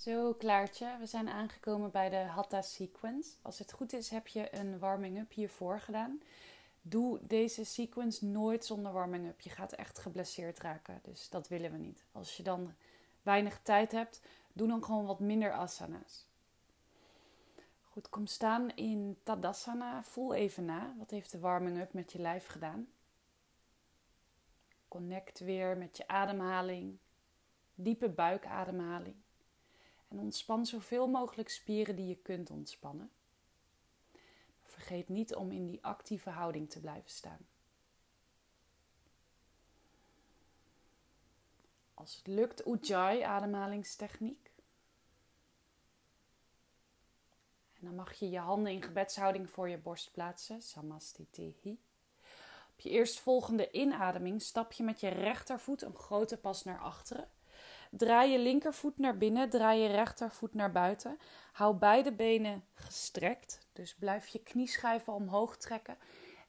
Zo, Klaartje, we zijn aangekomen bij de Hatha Sequence. Als het goed is, heb je een warming-up hiervoor gedaan. Doe deze sequence nooit zonder warming-up. Je gaat echt geblesseerd raken, dus dat willen we niet. Als je dan weinig tijd hebt, doe dan gewoon wat minder asana's. Goed, kom staan in Tadasana. Voel even na. Wat heeft de warming-up met je lijf gedaan? Connect weer met je ademhaling. Diepe buikademhaling. En ontspan zoveel mogelijk spieren die je kunt ontspannen. vergeet niet om in die actieve houding te blijven staan. Als het lukt, Ujjayi ademhalingstechniek. En dan mag je je handen in gebedshouding voor je borst plaatsen, Samastitihi. Op je eerstvolgende inademing stap je met je rechtervoet een grote pas naar achteren Draai je linkervoet naar binnen, draai je rechtervoet naar buiten. Hou beide benen gestrekt, dus blijf je knieschijven omhoog trekken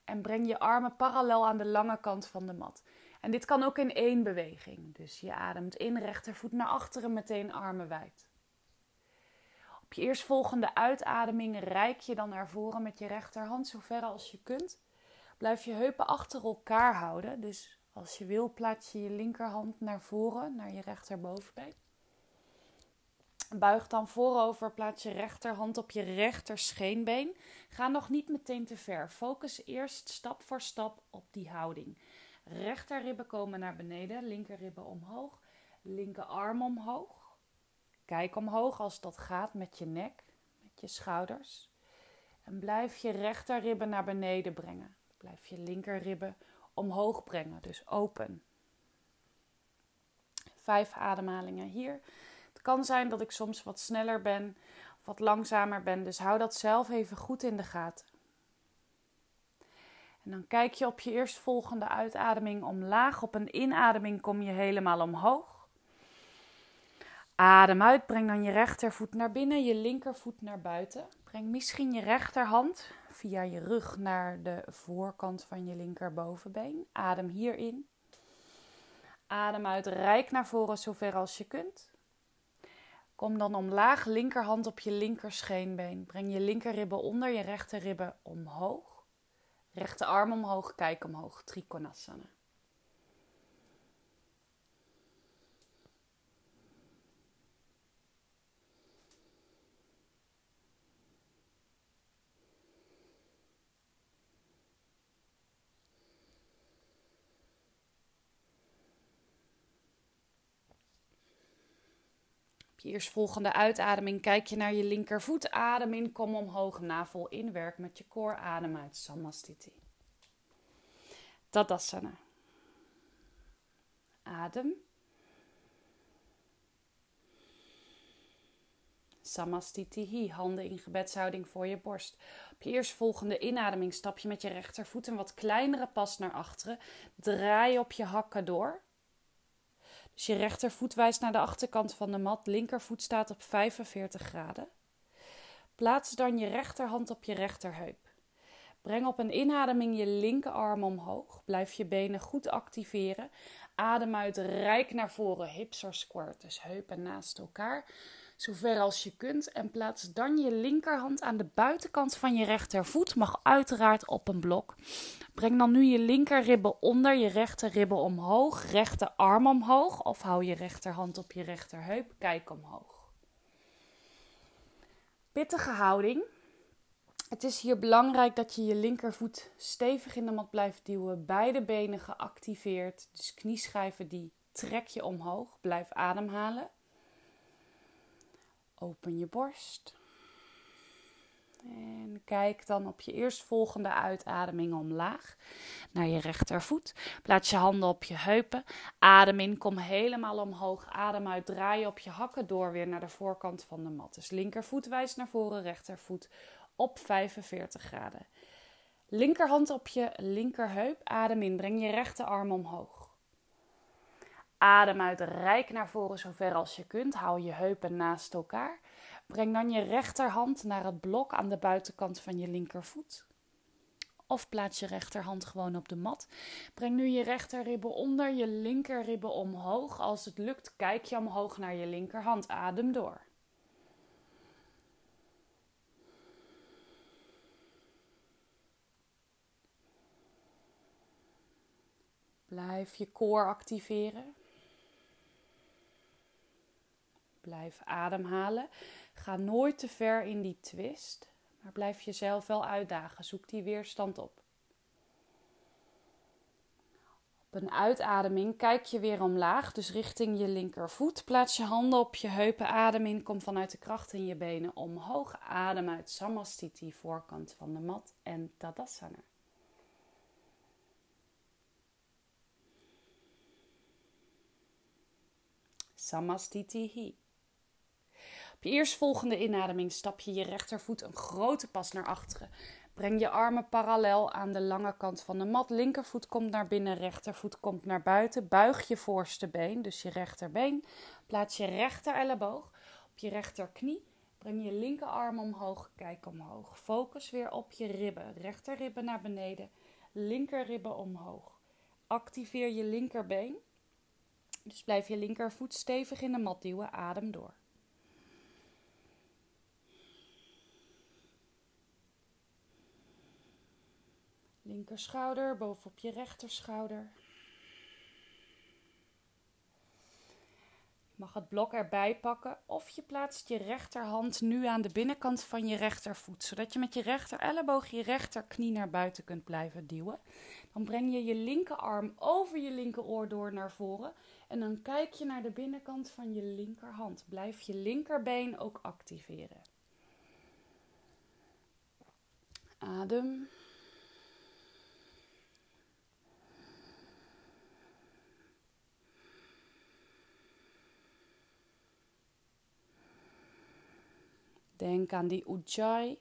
en breng je armen parallel aan de lange kant van de mat. En dit kan ook in één beweging. Dus je ademt in, rechtervoet naar achteren, meteen armen wijd. Op je eerstvolgende uitademing reik je dan naar voren met je rechterhand zo ver als je kunt. Blijf je heupen achter elkaar houden, dus als je wil, plaats je je linkerhand naar voren, naar je rechterbovenbeen. Buig dan voorover, plaats je rechterhand op je rechter scheenbeen. Ga nog niet meteen te ver. Focus eerst stap voor stap op die houding. Rechterribben komen naar beneden, linkerribben omhoog, linkerarm omhoog. Kijk omhoog als dat gaat met je nek, met je schouders. En blijf je rechterribben naar beneden brengen. Blijf je linkerribben omhoog brengen, dus open. Vijf ademhalingen hier. Het kan zijn dat ik soms wat sneller ben wat langzamer ben, dus hou dat zelf even goed in de gaten. En dan kijk je op je eerstvolgende uitademing omlaag. Op een inademing kom je helemaal omhoog. Adem uit, breng dan je rechtervoet naar binnen, je linkervoet naar buiten. Breng misschien je rechterhand via je rug naar de voorkant van je linkerbovenbeen. Adem hierin. Adem uit, rijk naar voren zover als je kunt. Kom dan omlaag, linkerhand op je linkerscheenbeen. Breng je linkerribben onder je rechterribben omhoog. Rechterarm omhoog, kijk omhoog. Trikonasana. Je eerstvolgende uitademing kijk je naar je linkervoet. Adem in, kom omhoog, navel in. Werk met je core. Adem uit. Samastiti. Tadasana. Adem. Samastitihi, handen in gebedshouding voor je borst. Op je eerstvolgende inademing stap je met je rechtervoet een wat kleinere pas naar achteren. Draai op je hakken door. Je rechtervoet wijst naar de achterkant van de mat, linkervoet staat op 45 graden. Plaats dan je rechterhand op je rechterheup. Breng op een inademing je linkerarm omhoog. Blijf je benen goed activeren. Adem uit, rijk naar voren, hips are squared, dus heupen naast elkaar zover als je kunt. En plaats dan je linkerhand aan de buitenkant van je rechtervoet. Mag uiteraard op een blok. Breng dan nu je linkerribben onder, je rechterribben omhoog. Rechterarm omhoog. Of hou je rechterhand op je rechterheup. Kijk omhoog. Pittige houding. Het is hier belangrijk dat je je linkervoet stevig in de mat blijft duwen. Beide benen geactiveerd. Dus knieschijven die trek je omhoog. Blijf ademhalen. Open je borst. En kijk dan op je eerstvolgende uitademing omlaag naar je rechtervoet. Plaats je handen op je heupen. Adem in, kom helemaal omhoog. Adem uit, draai op je hakken door weer naar de voorkant van de mat. Dus linkervoet wijst naar voren, rechtervoet op 45 graden. Linkerhand op je linkerheup. Adem in, breng je rechterarm omhoog. Adem uit rijk naar voren zover als je kunt. Hou je heupen naast elkaar. Breng dan je rechterhand naar het blok aan de buitenkant van je linkervoet. Of plaats je rechterhand gewoon op de mat. Breng nu je rechterribben onder, je linkerribben omhoog. Als het lukt, kijk je omhoog naar je linkerhand. Adem door. Blijf je koor activeren. Blijf ademhalen. Ga nooit te ver in die twist, maar blijf jezelf wel uitdagen. Zoek die weerstand op. Op een uitademing kijk je weer omlaag, dus richting je linkervoet. Plaats je handen op je heupen, adem in, kom vanuit de kracht in je benen omhoog. Adem uit Samastiti, voorkant van de mat en Tadasana. Samastiti. Op je eerstvolgende inademing stap je je rechtervoet een grote pas naar achteren. Breng je armen parallel aan de lange kant van de mat. Linkervoet komt naar binnen, rechtervoet komt naar buiten. Buig je voorste been, dus je rechterbeen. Plaats je rechter elleboog op je rechterknie. Breng je linkerarm omhoog, kijk omhoog. Focus weer op je ribben. Rechterribben naar beneden, linkerribben omhoog. Activeer je linkerbeen. Dus blijf je linkervoet stevig in de mat duwen. Adem door. Linkerschouder bovenop je rechterschouder. Je mag het blok erbij pakken of je plaatst je rechterhand nu aan de binnenkant van je rechtervoet, zodat je met je rechter elleboog je rechterknie naar buiten kunt blijven duwen. Dan breng je je linkerarm over je linkeroor door naar voren en dan kijk je naar de binnenkant van je linkerhand. Blijf je linkerbeen ook activeren. Adem. Denk aan die Ujjayi.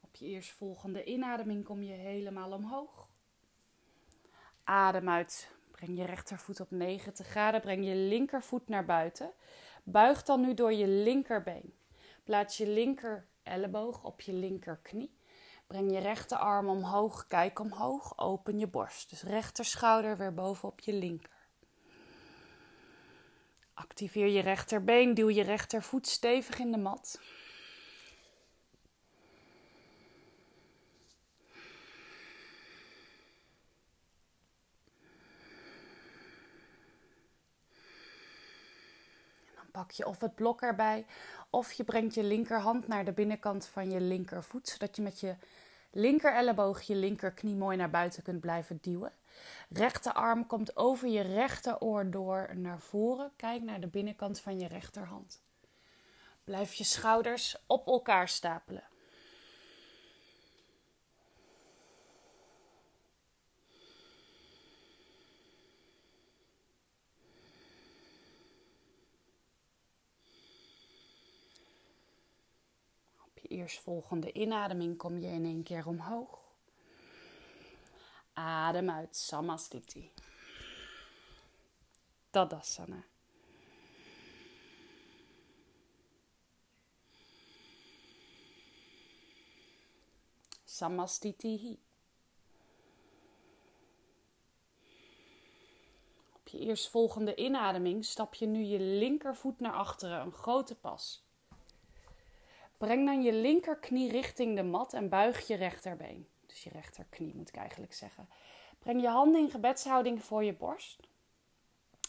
Op je eerstvolgende inademing kom je helemaal omhoog. Adem uit. Breng je rechtervoet op 90 graden. Breng je linkervoet naar buiten. Buig dan nu door je linkerbeen. Plaats je linker elleboog op je linkerknie. Breng je rechterarm omhoog. Kijk omhoog. Open je borst. Dus rechterschouder weer bovenop je linker. Activeer je rechterbeen, duw je rechtervoet stevig in de mat. dan pak je of het blok erbij, of je brengt je linkerhand naar de binnenkant van je linkervoet, zodat je met je linker elleboog je linkerknie mooi naar buiten kunt blijven duwen. Rechterarm komt over je rechteroor door naar voren. Kijk naar de binnenkant van je rechterhand. Blijf je schouders op elkaar stapelen. Op je eerstvolgende inademing kom je in één keer omhoog. Adem uit, Samastiti. Tadasana. Samastiti. Op je eerstvolgende inademing stap je nu je linkervoet naar achteren, een grote pas. Breng dan je linkerknie richting de mat en buig je rechterbeen dus je rechterknie moet ik eigenlijk zeggen. Breng je handen in gebedshouding voor je borst.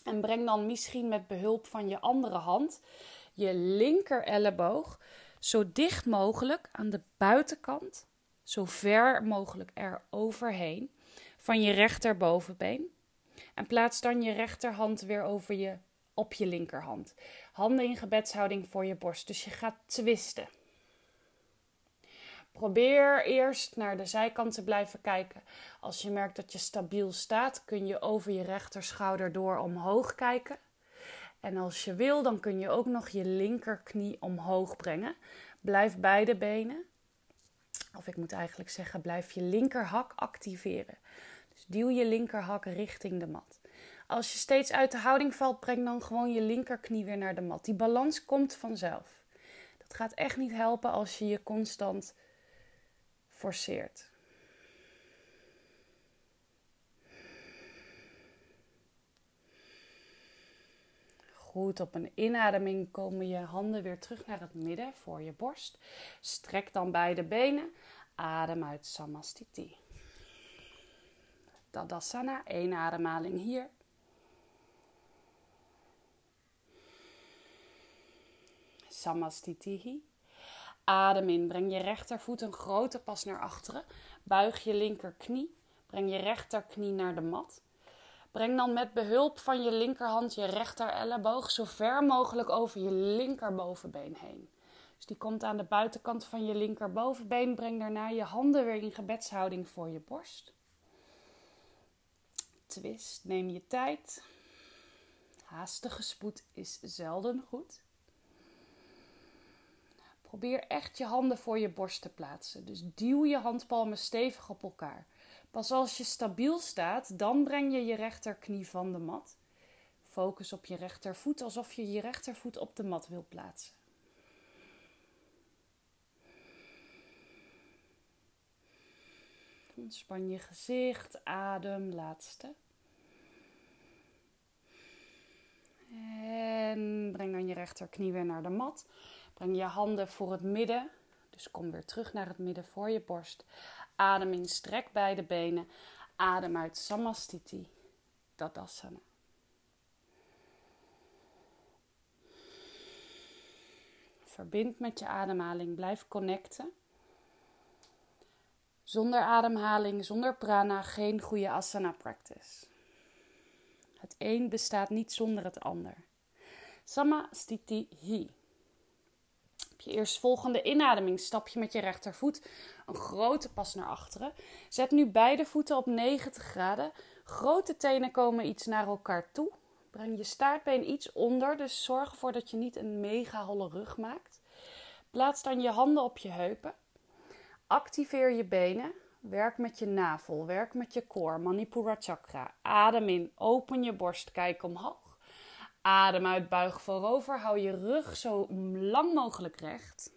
En breng dan misschien met behulp van je andere hand je linker elleboog zo dicht mogelijk aan de buitenkant, zo ver mogelijk er overheen van je rechterbovenbeen. En plaats dan je rechterhand weer over je, op je linkerhand. Handen in gebedshouding voor je borst. Dus je gaat twisten. Probeer eerst naar de zijkant te blijven kijken. Als je merkt dat je stabiel staat, kun je over je rechterschouder door omhoog kijken. En als je wil, dan kun je ook nog je linkerknie omhoog brengen. Blijf beide benen, of ik moet eigenlijk zeggen, blijf je linkerhak activeren. Dus duw je linkerhak richting de mat. Als je steeds uit de houding valt, breng dan gewoon je linkerknie weer naar de mat. Die balans komt vanzelf. Dat gaat echt niet helpen als je je constant forceert. Goed, op een inademing komen je handen weer terug naar het midden voor je borst. Strek dan beide benen. Adem uit Samastiti. Tadasana, één ademhaling hier. Samastitihi. Adem in, breng je rechtervoet een grote pas naar achteren. Buig je linkerknie, breng je rechterknie naar de mat. Breng dan met behulp van je linkerhand je rechter elleboog zo ver mogelijk over je linkerbovenbeen heen. Dus die komt aan de buitenkant van je linkerbovenbeen. Breng daarna je handen weer in gebedshouding voor je borst. Twist, neem je tijd. Haastige spoed is zelden goed. Probeer echt je handen voor je borst te plaatsen. Dus duw je handpalmen stevig op elkaar. Pas als je stabiel staat, dan breng je je rechterknie van de mat. Focus op je rechtervoet alsof je je rechtervoet op de mat wil plaatsen. Ontspan je gezicht, adem, laatste. En breng dan je rechterknie weer naar de mat. Breng je handen voor het midden. Dus kom weer terug naar het midden voor je borst. Adem in, strek beide benen. Adem uit Samastiti, Tadasana. Verbind met je ademhaling, blijf connecten. Zonder ademhaling, zonder prana, geen goede asana practice. Het een bestaat niet zonder het ander. Samastiti hi. Op je eerstvolgende inademing stap je met je rechtervoet een grote pas naar achteren. Zet nu beide voeten op 90 graden. Grote tenen komen iets naar elkaar toe. Breng je staartbeen iets onder, dus zorg ervoor dat je niet een mega holle rug maakt. Plaats dan je handen op je heupen. Activeer je benen. Werk met je navel, werk met je core, Manipura chakra. Adem in, open je borst, kijk omhoog. Adem uit, buig voorover. Hou je rug zo lang mogelijk recht.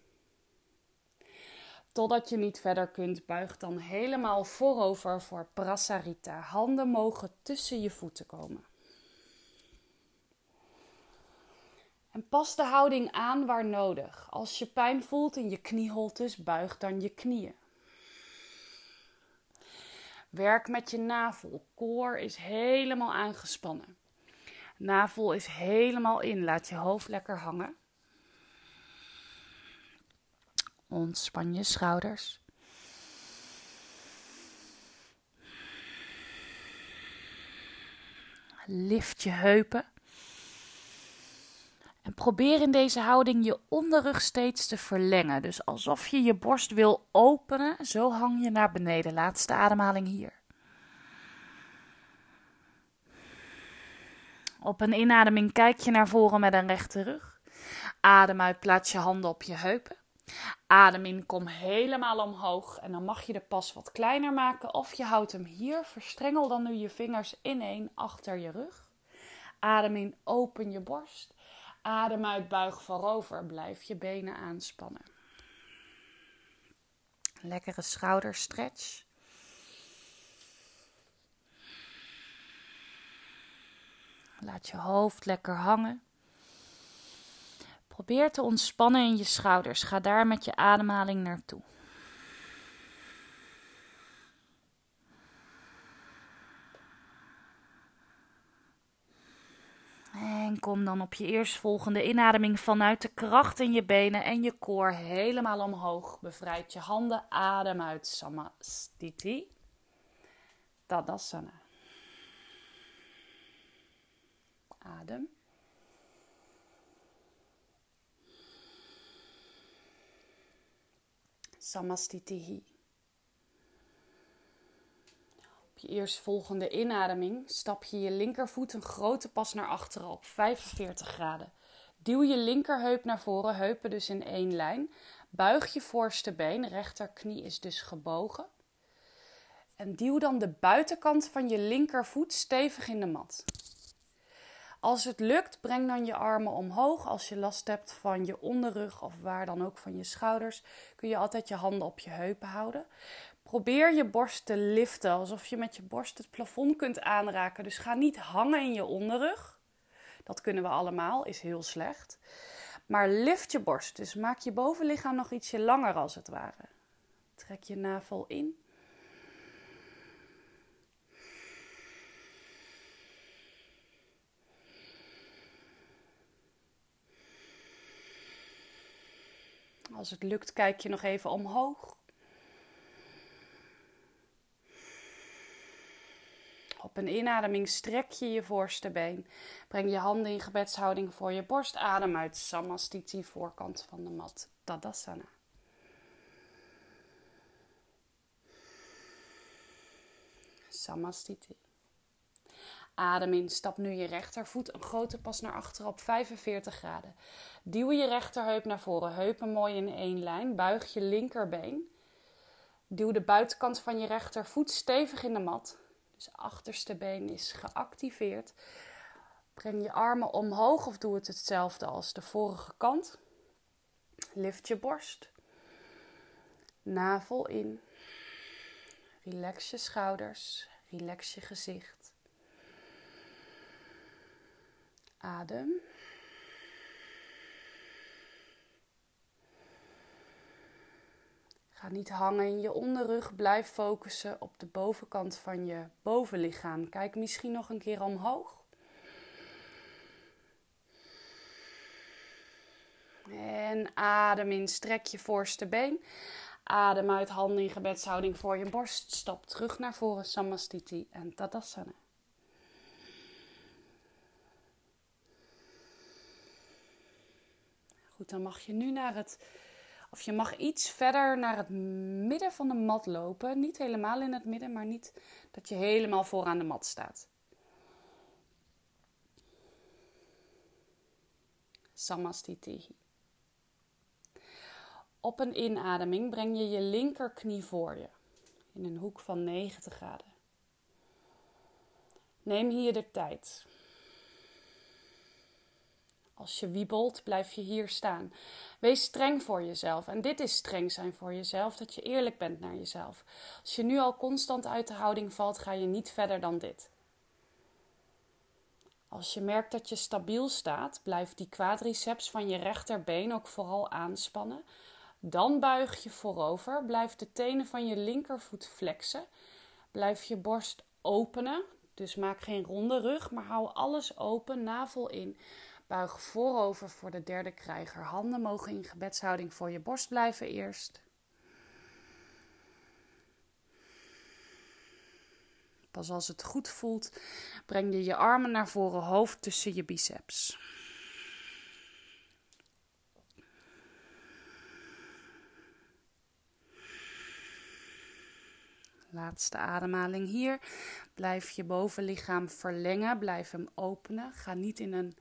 Totdat je niet verder kunt, buig dan helemaal voorover voor Prasarita. Handen mogen tussen je voeten komen. En pas de houding aan waar nodig. Als je pijn voelt in je knieholtes, buig dan je knieën. Werk met je navel. Koor is helemaal aangespannen. Navel is helemaal in. Laat je hoofd lekker hangen. Ontspan je schouders. Lift je heupen. En probeer in deze houding je onderrug steeds te verlengen. Dus alsof je je borst wil openen, zo hang je naar beneden. Laatste ademhaling hier. Op een inademing kijk je naar voren met een rechte rug. Adem uit, plaats je handen op je heupen. Adem in, kom helemaal omhoog. En dan mag je de pas wat kleiner maken. Of je houdt hem hier. Verstrengel dan nu je vingers ineen achter je rug. Adem in, open je borst. Adem uit, buig voorover. Blijf je benen aanspannen. Lekkere schouderstretch. Laat je hoofd lekker hangen. Probeer te ontspannen in je schouders. Ga daar met je ademhaling naartoe. En kom dan op je eerstvolgende inademing vanuit de kracht in je benen en je koor helemaal omhoog. Bevrijd je handen, adem uit Samastiti. Tadasana. Adem. Samastitihi. Op je eerstvolgende inademing stap je je linkervoet een grote pas naar achteren op 45 graden. Duw je linkerheup naar voren, heupen dus in één lijn. Buig je voorste been, rechterknie is dus gebogen. En duw dan de buitenkant van je linkervoet stevig in de mat. Als het lukt, breng dan je armen omhoog. Als je last hebt van je onderrug of waar dan ook van je schouders, kun je altijd je handen op je heupen houden. Probeer je borst te liften, alsof je met je borst het plafond kunt aanraken. Dus ga niet hangen in je onderrug. Dat kunnen we allemaal, is heel slecht. Maar lift je borst, dus maak je bovenlichaam nog ietsje langer als het ware. Trek je navel in. Als het lukt, kijk je nog even omhoog. Op een inademing strek je je voorste been. Breng je handen in gebedshouding voor je borst. Adem uit Samastiti, voorkant van de mat. Tadasana. Samastiti. Adem in, stap nu je rechtervoet een grote pas naar achteren op 45 graden. Duw je rechterheup naar voren, heupen mooi in één lijn. Buig je linkerbeen. Duw de buitenkant van je rechtervoet stevig in de mat. Dus achterste been is geactiveerd. Breng je armen omhoog of doe het hetzelfde als de vorige kant. Lift je borst. Navel in. Relax je schouders. Relax je gezicht. Adem. Ga niet hangen in je onderrug. Blijf focussen op de bovenkant van je bovenlichaam. Kijk misschien nog een keer omhoog. En adem in, strek je voorste been. Adem uit, handen in gebedshouding voor je borst. Stap terug naar voren, Samastiti en Tadasana. Dan mag je nu naar het of je mag iets verder naar het midden van de mat lopen. Niet helemaal in het midden, maar niet dat je helemaal vooraan de mat staat. Samastiti. Op een inademing breng je je linkerknie voor je in een hoek van 90 graden. Neem hier de tijd. Als je wiebelt, blijf je hier staan. Wees streng voor jezelf. En dit is streng zijn voor jezelf, dat je eerlijk bent naar jezelf. Als je nu al constant uit de houding valt, ga je niet verder dan dit. Als je merkt dat je stabiel staat, blijf die quadriceps van je rechterbeen ook vooral aanspannen. Dan buig je voorover, blijf de tenen van je linkervoet flexen. Blijf je borst openen, dus maak geen ronde rug, maar hou alles open, navel in. Buig voorover voor de derde krijger. Handen mogen in gebedshouding voor je borst blijven eerst. Pas als het goed voelt, breng je je armen naar voren, hoofd tussen je biceps. Laatste ademhaling hier. Blijf je bovenlichaam verlengen, blijf hem openen. Ga niet in een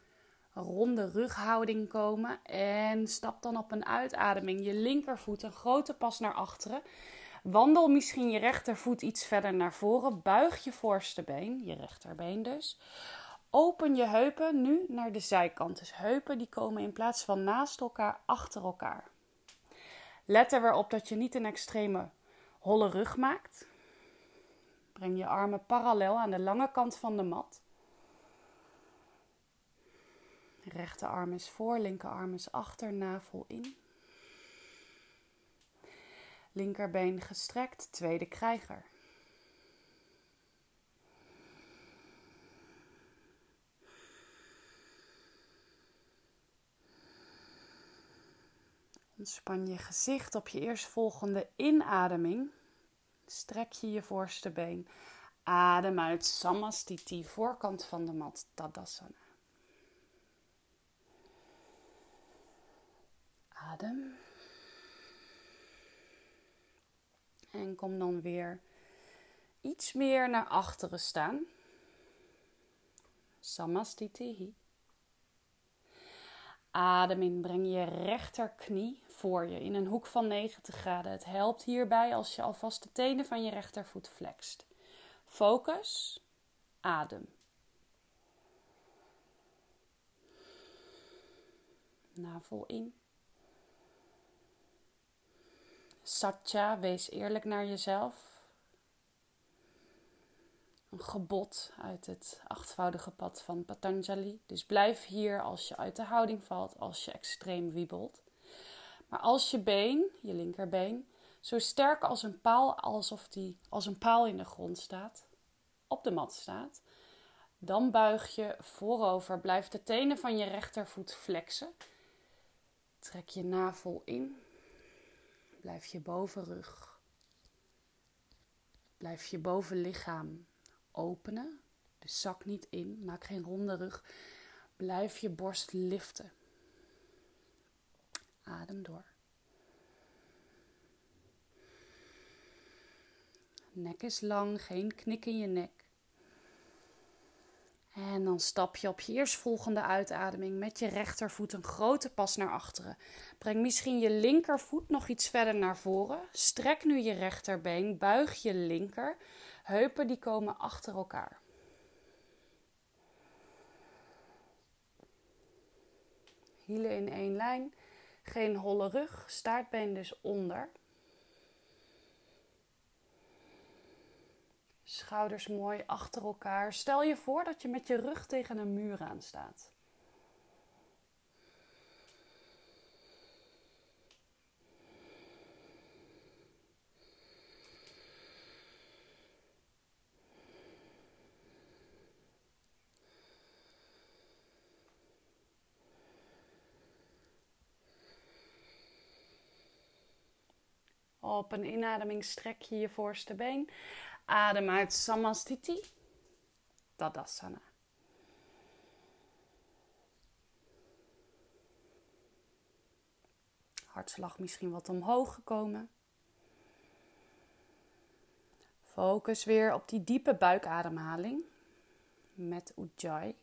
ronde rughouding komen. En stap dan op een uitademing je linkervoet een grote pas naar achteren. Wandel misschien je rechtervoet iets verder naar voren. Buig je voorste been, je rechterbeen dus. Open je heupen nu naar de zijkant. Dus heupen die komen in plaats van naast elkaar achter elkaar. Let er weer op dat je niet een extreme holle rug maakt. Breng je armen parallel aan de lange kant van de mat. Rechterarm is voor, linkerarm is achter, navel in. Linkerbeen gestrekt, tweede krijger. Ontspan je gezicht op je eerstvolgende inademing. Strek je je voorste been. Adem uit Samastiti, voorkant van de mat, Tadasana. Adem. En kom dan weer iets meer naar achteren staan. Samastitihi. Adem in, breng je rechterknie voor je in een hoek van 90 graden. Het helpt hierbij als je alvast de tenen van je rechtervoet flext. Focus, adem. Navel in. Satya, wees eerlijk naar jezelf. een gebod uit het achtvoudige pad van Patanjali. Dus blijf hier als je uit de houding valt, als je extreem wiebelt. Maar als je been, je linkerbeen, zo sterk als een paal, alsof die als een paal in de grond staat, op de mat staat, dan buig je voorover. Blijf de tenen van je rechtervoet flexen. Trek je navel in. Blijf je bovenrug. Blijf je bovenlichaam openen. Dus zak niet in. Maak geen ronde rug. Blijf je borst liften. Adem door. Nek is lang, geen knik in je nek. En dan stap je op je eerstvolgende uitademing met je rechtervoet een grote pas naar achteren. Breng misschien je linkervoet nog iets verder naar voren. Strek nu je rechterbeen, buig je linker. Heupen die komen achter elkaar. Hielen in één lijn. Geen holle rug, staartbeen dus onder. Schouders mooi achter elkaar. Stel je voor dat je met je rug tegen een muur aan staat. Op een inademing strek je je voorste been. Adem uit Samastiti, Tadasana. Hartslag misschien wat omhoog gekomen. Focus weer op die diepe buikademhaling met Ujjayi.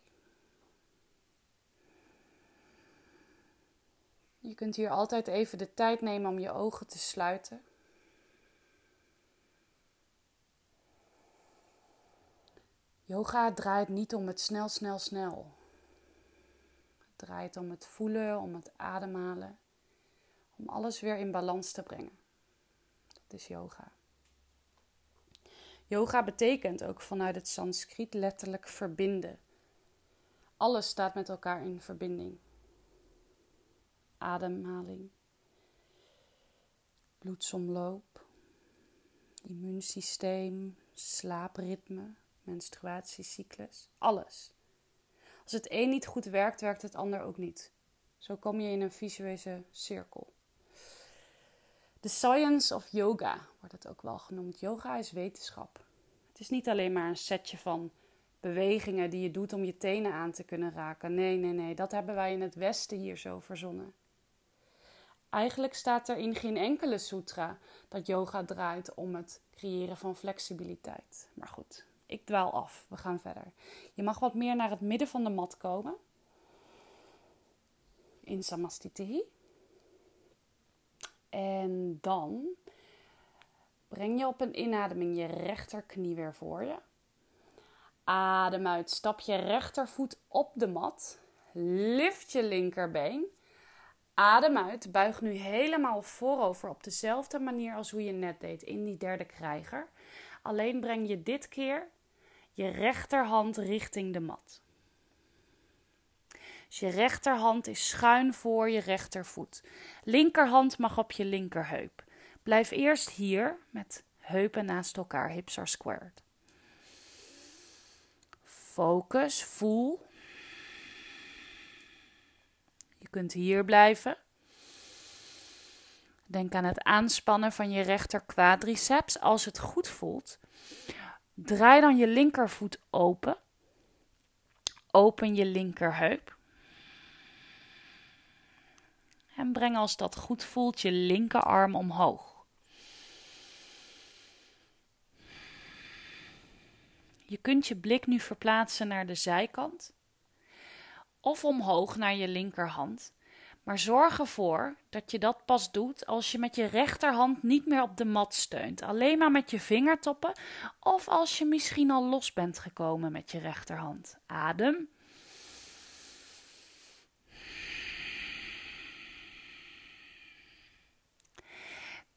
Je kunt hier altijd even de tijd nemen om je ogen te sluiten. Yoga draait niet om het snel, snel, snel. Het draait om het voelen, om het ademhalen, om alles weer in balans te brengen. Dat is yoga. Yoga betekent ook vanuit het Sanskriet letterlijk verbinden. Alles staat met elkaar in verbinding. Ademhaling, bloedsomloop, immuunsysteem, slaapritme, menstruatiecyclus, alles. Als het een niet goed werkt, werkt het ander ook niet. Zo kom je in een visuele cirkel. The science of yoga wordt het ook wel genoemd. Yoga is wetenschap. Het is niet alleen maar een setje van bewegingen die je doet om je tenen aan te kunnen raken. Nee, nee, nee, dat hebben wij in het Westen hier zo verzonnen. Eigenlijk staat er in geen enkele sutra dat yoga draait om het creëren van flexibiliteit. Maar goed, ik dwaal af. We gaan verder. Je mag wat meer naar het midden van de mat komen. In Samastitihi. En dan breng je op een inademing je rechterknie weer voor je. Adem uit. Stap je rechtervoet op de mat. Lift je linkerbeen. Adem uit. Buig nu helemaal voorover op dezelfde manier als hoe je net deed in die derde krijger. Alleen breng je dit keer je rechterhand richting de mat. Dus je rechterhand is schuin voor je rechtervoet. Linkerhand mag op je linkerheup. Blijf eerst hier met heupen naast elkaar, hips are squared. Focus, voel. Je kunt hier blijven. Denk aan het aanspannen van je rechter quadriceps. Als het goed voelt, Draai dan je linkervoet open. Open je linkerheup. En breng als dat goed voelt je linkerarm omhoog. Je kunt je blik nu verplaatsen naar de zijkant of omhoog naar je linkerhand. Maar zorg ervoor dat je dat pas doet als je met je rechterhand niet meer op de mat steunt. Alleen maar met je vingertoppen of als je misschien al los bent gekomen met je rechterhand. Adem.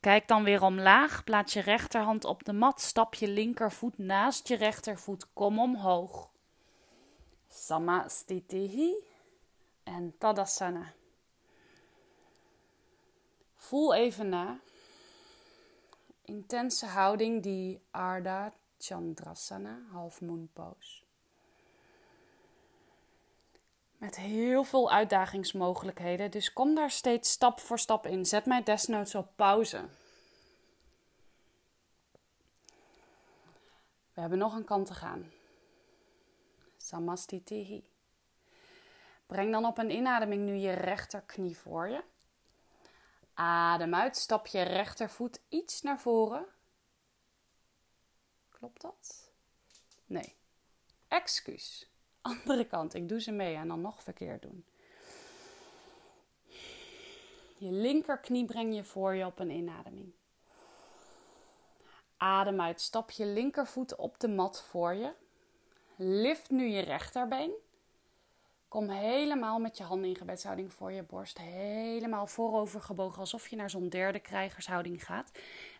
Kijk dan weer omlaag. Plaats je rechterhand op de mat. Stap je linkervoet naast je rechtervoet. Kom omhoog. Samastitihi en Tadasana. Voel even na. Intense houding die Ardha Chandrasana, half moon pose. Met heel veel uitdagingsmogelijkheden, dus kom daar steeds stap voor stap in. Zet mij desnoods op pauze. We hebben nog een kant te gaan. Samastitihi. Breng dan op een inademing nu je rechterknie voor je. Adem uit, stap je rechtervoet iets naar voren. Klopt dat? Nee. Excuus. Andere kant, ik doe ze mee en dan nog verkeerd doen. Je linkerknie breng je voor je op een inademing. Adem uit, stap je linkervoet op de mat voor je. Lift nu je rechterbeen. Kom helemaal met je handen in gebedshouding voor je borst. Helemaal voorover gebogen, alsof je naar zo'n derde krijgershouding gaat.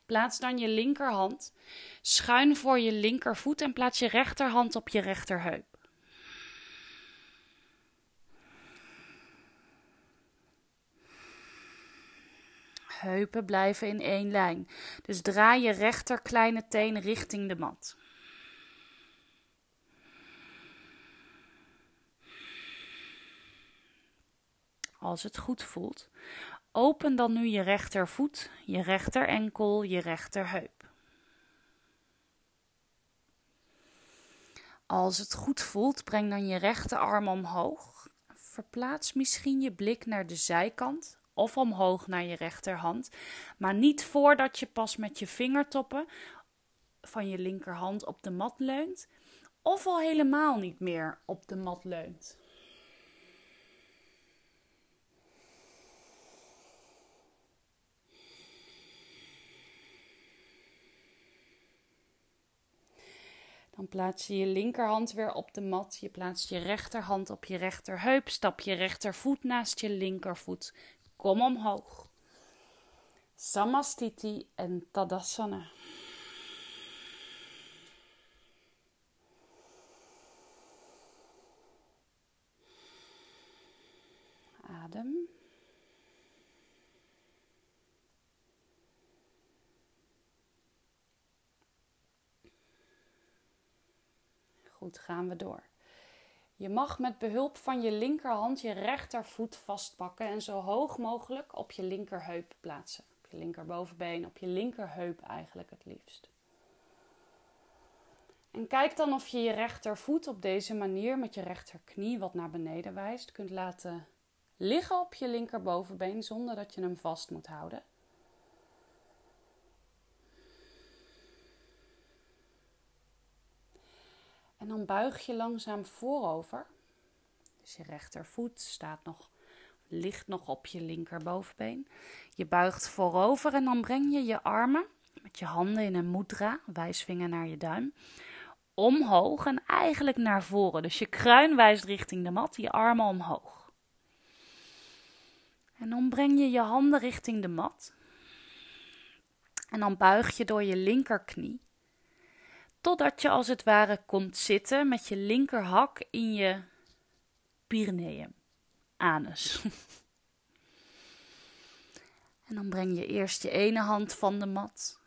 Plaats dan je linkerhand schuin voor je linkervoet en plaats je rechterhand op je rechterheup. Heupen blijven in één lijn. Dus draai je rechter kleine teen richting de mat. Als het goed voelt. Open dan nu je rechtervoet, je rechterenkel, je rechterheup. Als het goed voelt, breng dan je rechterarm omhoog. Verplaats misschien je blik naar de zijkant of omhoog naar je rechterhand, maar niet voordat je pas met je vingertoppen van je linkerhand op de mat leunt, of al helemaal niet meer op de mat leunt. Dan plaats je je linkerhand weer op de mat. Je plaatst je rechterhand op je rechterheup. Stap je rechtervoet naast je linkervoet. Kom omhoog. Samastiti en Tadasana. Adem. Gaan we door. Je mag met behulp van je linkerhand je rechtervoet vastpakken en zo hoog mogelijk op je linkerheup plaatsen. Op je linkerbovenbeen, op je linkerheup eigenlijk het liefst. En kijk dan of je je rechtervoet op deze manier met je rechterknie wat naar beneden wijst kunt laten liggen op je linkerbovenbeen zonder dat je hem vast moet houden. En dan buig je langzaam voorover. Dus je rechtervoet staat nog, ligt nog op je linkerbovenbeen. Je buigt voorover en dan breng je je armen met je handen in een mudra, wijsvinger naar je duim, omhoog en eigenlijk naar voren. Dus je kruin wijst richting de mat, je armen omhoog. En dan breng je je handen richting de mat. En dan buig je door je linkerknie Totdat je als het ware komt zitten met je linkerhak in je Pyreneeën, anus. en dan breng je eerst je ene hand van de mat.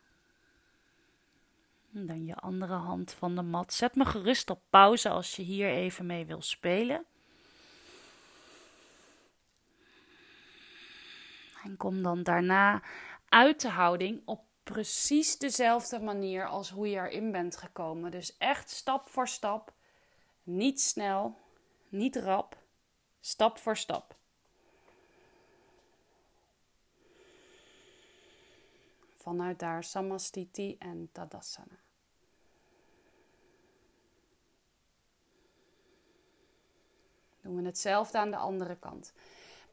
En dan je andere hand van de mat. Zet me gerust op pauze als je hier even mee wil spelen. En kom dan daarna uit de houding op precies dezelfde manier als hoe je erin bent gekomen. Dus echt stap voor stap. Niet snel, niet rap. Stap voor stap. Vanuit daar Samastiti en Tadasana. Doen we hetzelfde aan de andere kant.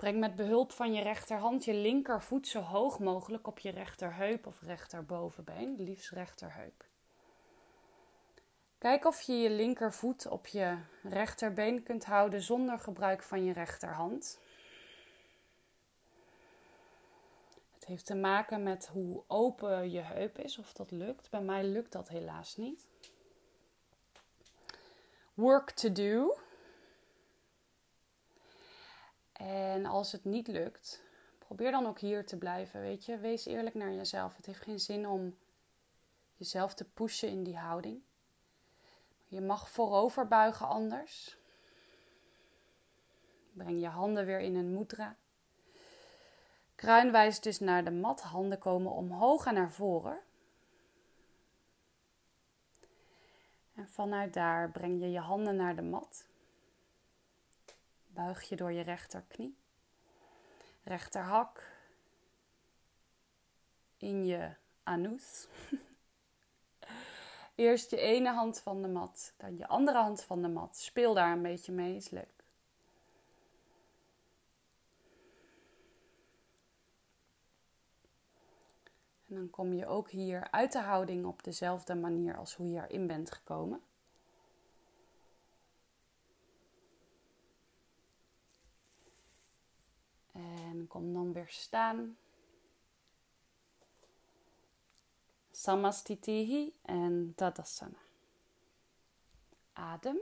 Breng met behulp van je rechterhand je linkervoet zo hoog mogelijk op je rechterheup of rechterbovenbeen, liefst rechterheup. Kijk of je je linkervoet op je rechterbeen kunt houden zonder gebruik van je rechterhand. Het heeft te maken met hoe open je heup is, of dat lukt. Bij mij lukt dat helaas niet. Work to do. En als het niet lukt, probeer dan ook hier te blijven. Weet je, wees eerlijk naar jezelf. Het heeft geen zin om jezelf te pushen in die houding. Je mag voorover buigen anders. Breng je handen weer in een mudra. Kruin wijst dus naar de mat. Handen komen omhoog en naar voren. En vanuit daar breng je je handen naar de mat. Buig je door je rechterknie. Rechterhak. In je anus. Eerst je ene hand van de mat, dan je andere hand van de mat. Speel daar een beetje mee, is leuk. En dan kom je ook hier uit de houding op dezelfde manier als hoe je erin bent gekomen. En kom dan weer staan. Samastitihi en Tadasana. Adem.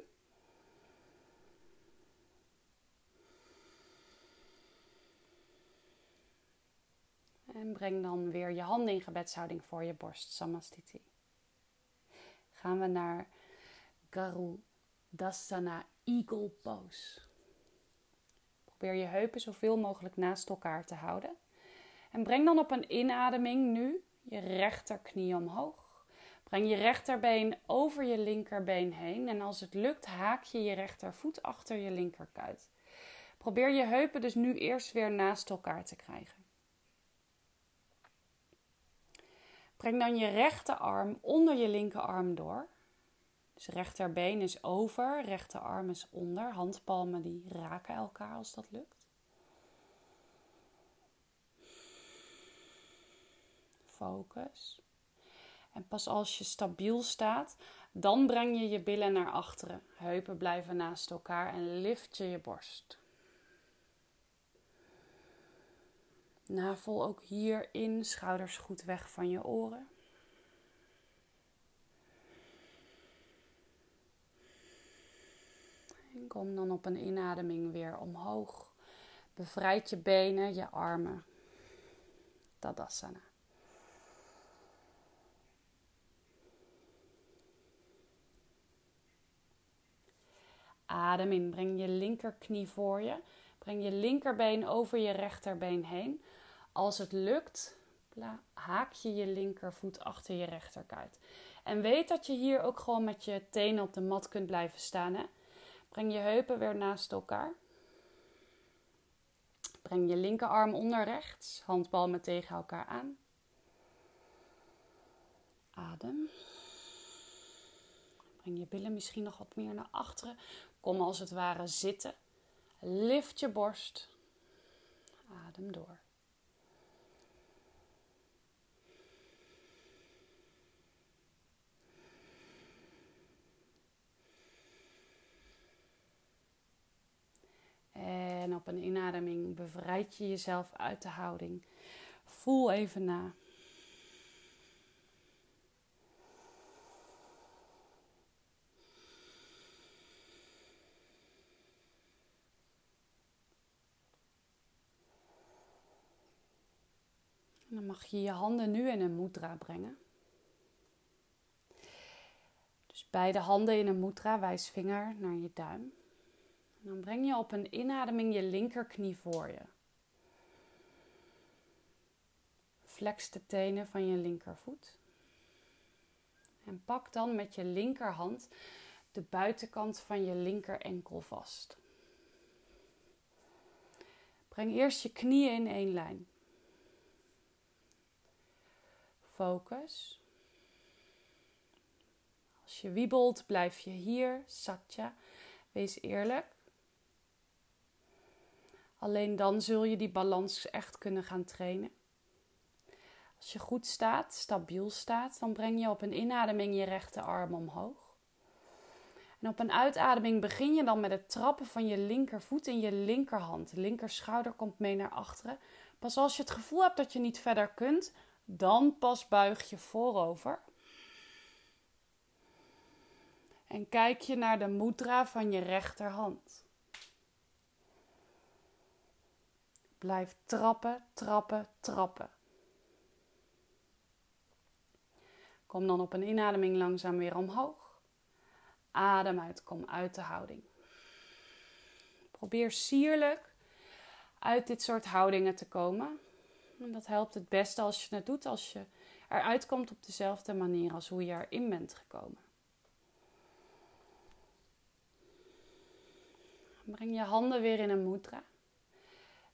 En breng dan weer je handen in gebedshouding voor je borst, Samastiti. Gaan we naar Garudasana Eagle Pose. Probeer je heupen zoveel mogelijk naast elkaar te houden. En breng dan op een inademing nu je rechterknie omhoog. Breng je rechterbeen over je linkerbeen heen. En als het lukt, haak je je rechtervoet achter je linkerkuit. Probeer je heupen dus nu eerst weer naast elkaar te krijgen. Breng dan je rechterarm onder je linkerarm door. Dus rechterbeen is over, rechterarm is onder. Handpalmen die raken elkaar als dat lukt. Focus. En pas als je stabiel staat, dan breng je je billen naar achteren. Heupen blijven naast elkaar en lift je je borst. Navel ook hierin, schouders goed weg van je oren. Kom dan op een inademing weer omhoog. Bevrijd je benen, je armen. Tadasana. Adem in, breng je linkerknie voor je. Breng je linkerbeen over je rechterbeen heen. Als het lukt, haak je je linkervoet achter je rechterkuit. En weet dat je hier ook gewoon met je tenen op de mat kunt blijven staan. Hè? Breng je heupen weer naast elkaar. Breng je linkerarm onder rechts, handpalmen tegen elkaar aan. Adem. Breng je billen misschien nog wat meer naar achteren. Kom als het ware zitten. Lift je borst. Adem door. En op een inademing bevrijd je jezelf uit de houding. Voel even na. En dan mag je je handen nu in een mudra brengen. Dus beide handen in een mudra, wijsvinger naar je duim. Dan breng je op een inademing je linkerknie voor je. Flex de tenen van je linkervoet. En pak dan met je linkerhand de buitenkant van je linker enkel vast. Breng eerst je knieën in één lijn. Focus. Als je wiebelt, blijf je hier. Satya. Wees eerlijk. Alleen dan zul je die balans echt kunnen gaan trainen. Als je goed staat, stabiel staat, dan breng je op een inademing je rechterarm omhoog. En op een uitademing begin je dan met het trappen van je linkervoet in je linkerhand. De linkerschouder komt mee naar achteren. Pas als je het gevoel hebt dat je niet verder kunt, dan pas buig je voorover. En kijk je naar de mudra van je rechterhand. Blijf trappen, trappen, trappen. Kom dan op een inademing langzaam weer omhoog. Adem uit, kom uit de houding. Probeer sierlijk uit dit soort houdingen te komen. En dat helpt het beste als je het doet als je eruit komt op dezelfde manier als hoe je erin bent gekomen. Breng je handen weer in een mudra.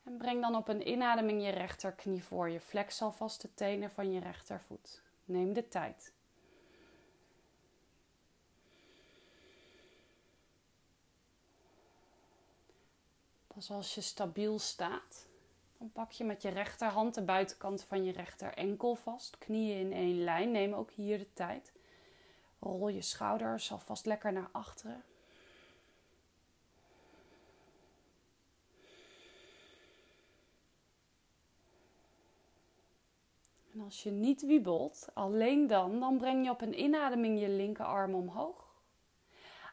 En breng dan op een inademing je rechterknie voor je. Flex alvast de tenen van je rechtervoet. Neem de tijd. Pas als je stabiel staat, dan pak je met je rechterhand de buitenkant van je rechter enkel vast. Knieën in één lijn. Neem ook hier de tijd. Rol je schouders alvast lekker naar achteren. Als je niet wiebelt, alleen dan, dan breng je op een inademing je linkerarm omhoog.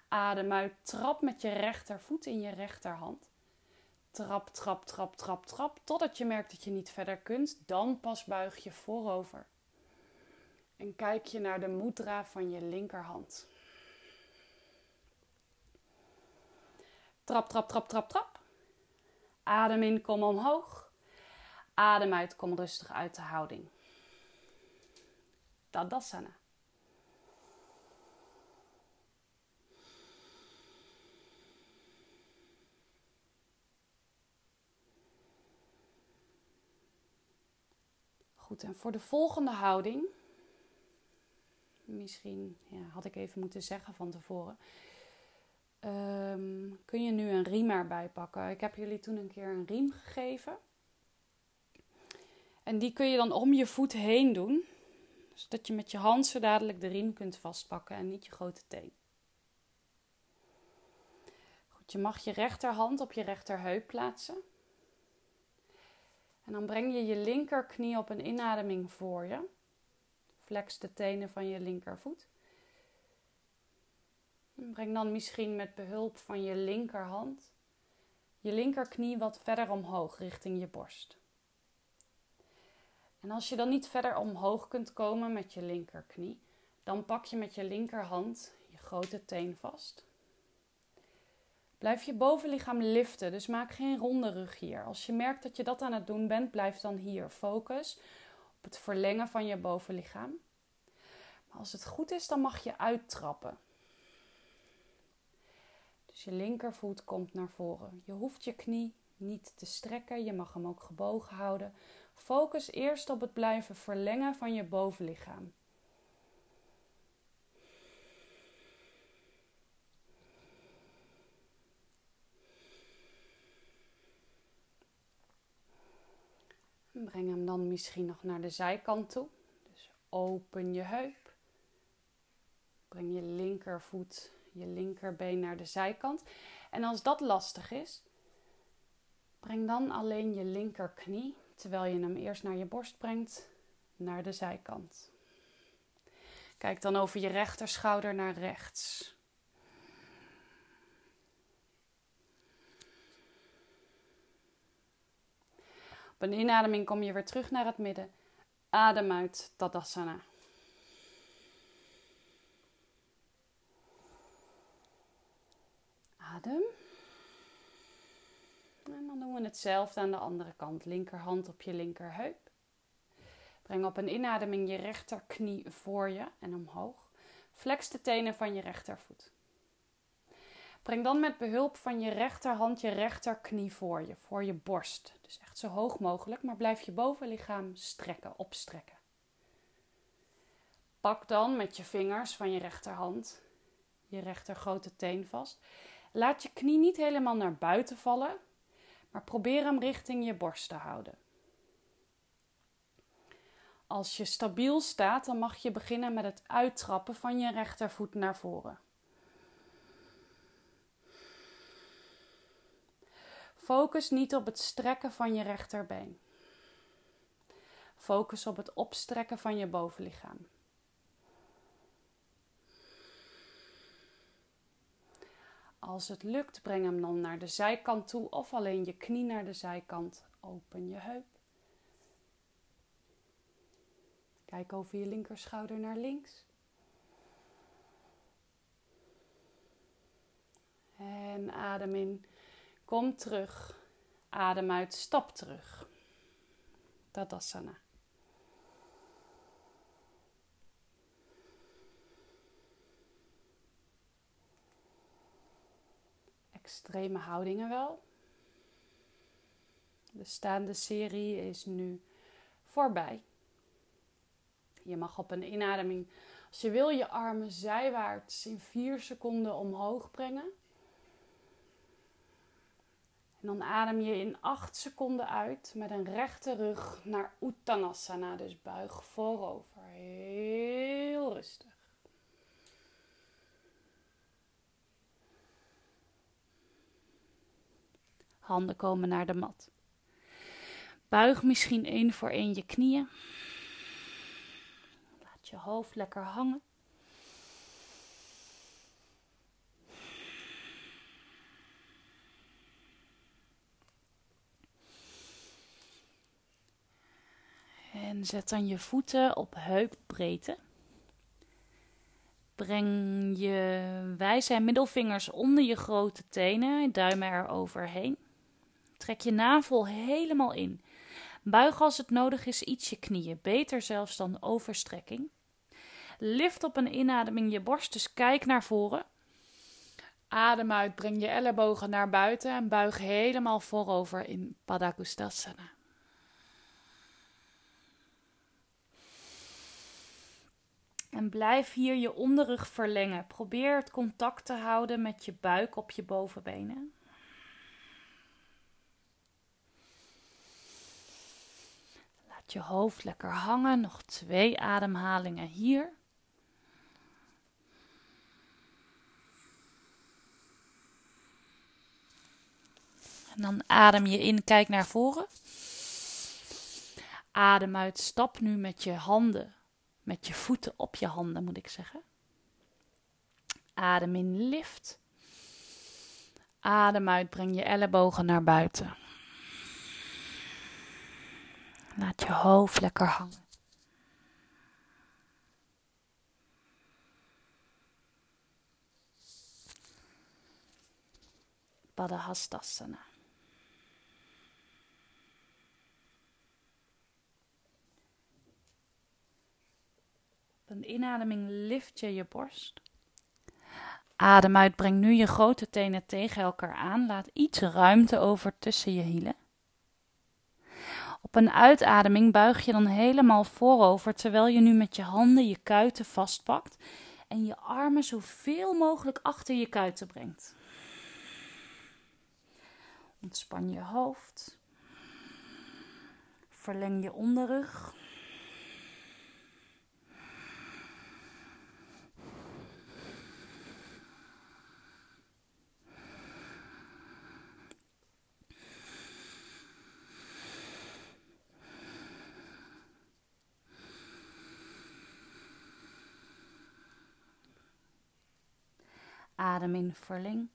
Adem uit, trap met je rechtervoet in je rechterhand. Trap, trap, trap, trap, trap, totdat je merkt dat je niet verder kunt. Dan pas buig je voorover. En kijk je naar de mudra van je linkerhand. Trap, trap, trap, trap, trap. Adem in, kom omhoog. Adem uit, kom rustig uit de houding. Tadasana. Goed, en voor de volgende houding, misschien ja, had ik even moeten zeggen van tevoren, um, kun je nu een riem erbij pakken. Ik heb jullie toen een keer een riem gegeven. En die kun je dan om je voet heen doen zodat je met je hand zo dadelijk de riem kunt vastpakken en niet je grote teen. Goed, je mag je rechterhand op je rechterheup plaatsen. En dan breng je je linkerknie op een inademing voor je. Flex de tenen van je linkervoet. En breng dan misschien met behulp van je linkerhand je linkerknie wat verder omhoog richting je borst. En als je dan niet verder omhoog kunt komen met je linkerknie, dan pak je met je linkerhand je grote teen vast. Blijf je bovenlichaam liften, dus maak geen ronde rug hier. Als je merkt dat je dat aan het doen bent, blijf dan hier. Focus op het verlengen van je bovenlichaam. Maar als het goed is, dan mag je uittrappen. Dus je linkervoet komt naar voren. Je hoeft je knie niet te strekken, je mag hem ook gebogen houden. Focus eerst op het blijven verlengen van je bovenlichaam. Breng hem dan misschien nog naar de zijkant toe. Dus open je heup. Breng je linkervoet, je linkerbeen naar de zijkant. En als dat lastig is, breng dan alleen je linkerknie terwijl je hem eerst naar je borst brengt, naar de zijkant. Kijk dan over je rechterschouder naar rechts. Op een inademing kom je weer terug naar het midden. Adem uit Tadasana. Adem. En dan doen we hetzelfde aan de andere kant. Linkerhand op je linkerheup. Breng op een inademing je rechterknie voor je en omhoog. Flex de tenen van je rechtervoet. Breng dan met behulp van je rechterhand je rechterknie voor je, voor je borst. Dus echt zo hoog mogelijk, maar blijf je bovenlichaam strekken, opstrekken. Pak dan met je vingers van je rechterhand je rechter grote teen vast. Laat je knie niet helemaal naar buiten vallen, maar probeer hem richting je borst te houden. Als je stabiel staat, dan mag je beginnen met het uittrappen van je rechtervoet naar voren. Focus niet op het strekken van je rechterbeen. Focus op het opstrekken van je bovenlichaam. Als het lukt, breng hem dan naar de zijkant toe of alleen je knie naar de zijkant. Open je heup. Kijk over je linkerschouder naar links. En adem in. Kom terug. Adem uit. Stap terug. Tadasana. Extreme houdingen wel. De staande serie is nu voorbij. Je mag op een inademing, als je wil, je armen zijwaarts in 4 seconden omhoog brengen. En dan adem je in 8 seconden uit met een rechte rug naar Uttanasana. Dus buig voorover. Heel rustig. Handen komen naar de mat. Buig misschien één voor één je knieën. Laat je hoofd lekker hangen. En zet dan je voeten op heupbreedte. Breng je wijze en middelvingers onder je grote tenen, duimen er overheen. Trek je navel helemaal in. Buig als het nodig is iets je knieën, beter zelfs dan overstrekking. Lift op een inademing je borst, dus kijk naar voren. Adem uit, breng je ellebogen naar buiten en buig helemaal voorover in Padagustasana. En blijf hier je onderrug verlengen. Probeer het contact te houden met je buik op je bovenbenen. Je hoofd lekker hangen. Nog twee ademhalingen hier. En dan adem je in, kijk naar voren. Adem uit, stap nu met je handen met je voeten op je handen, moet ik zeggen. Adem in, lift. Adem uit, breng je ellebogen naar buiten. Laat je hoofd lekker hangen. Padahastasana. een inademing lift je je borst. Adem uit, breng nu je grote tenen tegen elkaar aan. Laat iets ruimte over tussen je hielen. Op een uitademing buig je dan helemaal voorover terwijl je nu met je handen je kuiten vastpakt en je armen zoveel mogelijk achter je kuiten brengt. Ontspan je hoofd. Verleng je onderrug. Adem in, verling.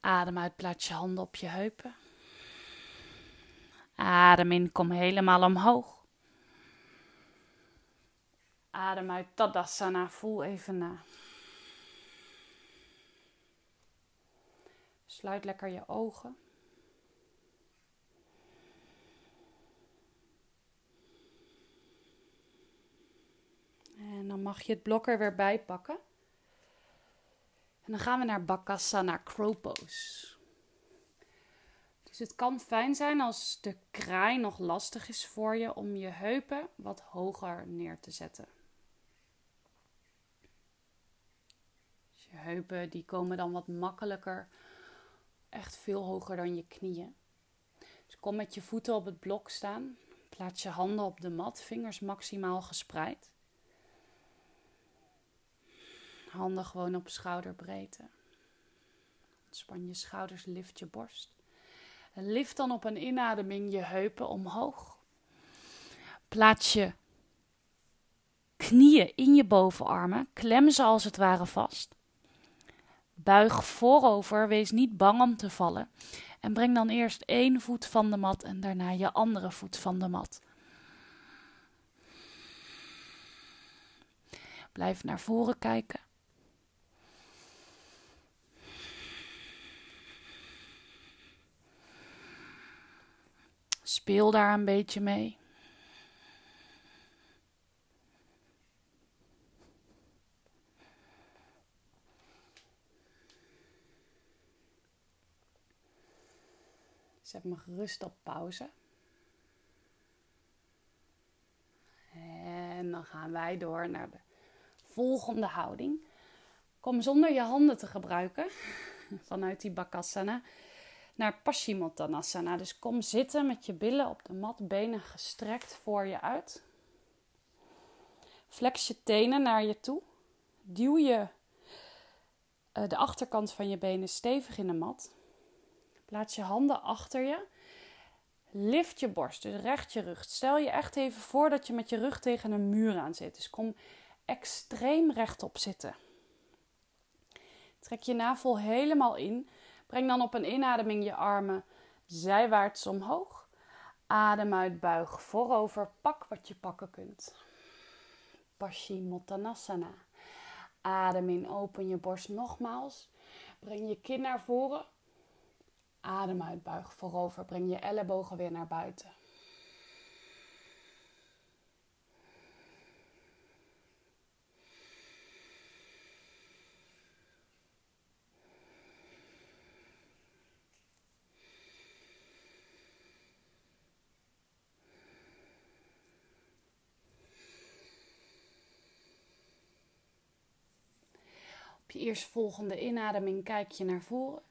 Adem uit, plaats je handen op je heupen. Adem in, kom helemaal omhoog. Adem uit, Tadasana, voel even na. Sluit lekker je ogen. En dan mag je het blok er weer bij pakken. En dan gaan we naar Bakasana Crow Pose. Dus het kan fijn zijn als de kraai nog lastig is voor je om je heupen wat hoger neer te zetten. Dus je heupen die komen dan wat makkelijker, echt veel hoger dan je knieën. Dus kom met je voeten op het blok staan. Plaats je handen op de mat, vingers maximaal gespreid. Handen gewoon op schouderbreedte. Span je schouders, lift je borst. Lift dan op een inademing je heupen omhoog. Plaats je knieën in je bovenarmen, klem ze als het ware vast. Buig voorover, wees niet bang om te vallen. En breng dan eerst één voet van de mat en daarna je andere voet van de mat. Blijf naar voren kijken. Speel daar een beetje mee. Zet me gerust op pauze. En dan gaan wij door naar de volgende houding. Kom zonder je handen te gebruiken vanuit die Bakasana naar Paschimottanasana. Dus kom zitten met je billen op de mat, benen gestrekt voor je uit. Flex je tenen naar je toe. Duw je uh, de achterkant van je benen stevig in de mat. Plaats je handen achter je. Lift je borst, dus recht je rug. Stel je echt even voor dat je met je rug tegen een muur aan zit. Dus kom extreem rechtop zitten. Trek je navel helemaal in. Breng dan op een inademing je armen zijwaarts omhoog. Adem uit, buig voorover. Pak wat je pakken kunt. Paschimottanasana. Adem in, open je borst nogmaals. Breng je kin naar voren. Adem uit, buig voorover. Breng je ellebogen weer naar buiten. Eerstvolgende inademing kijk je naar voren.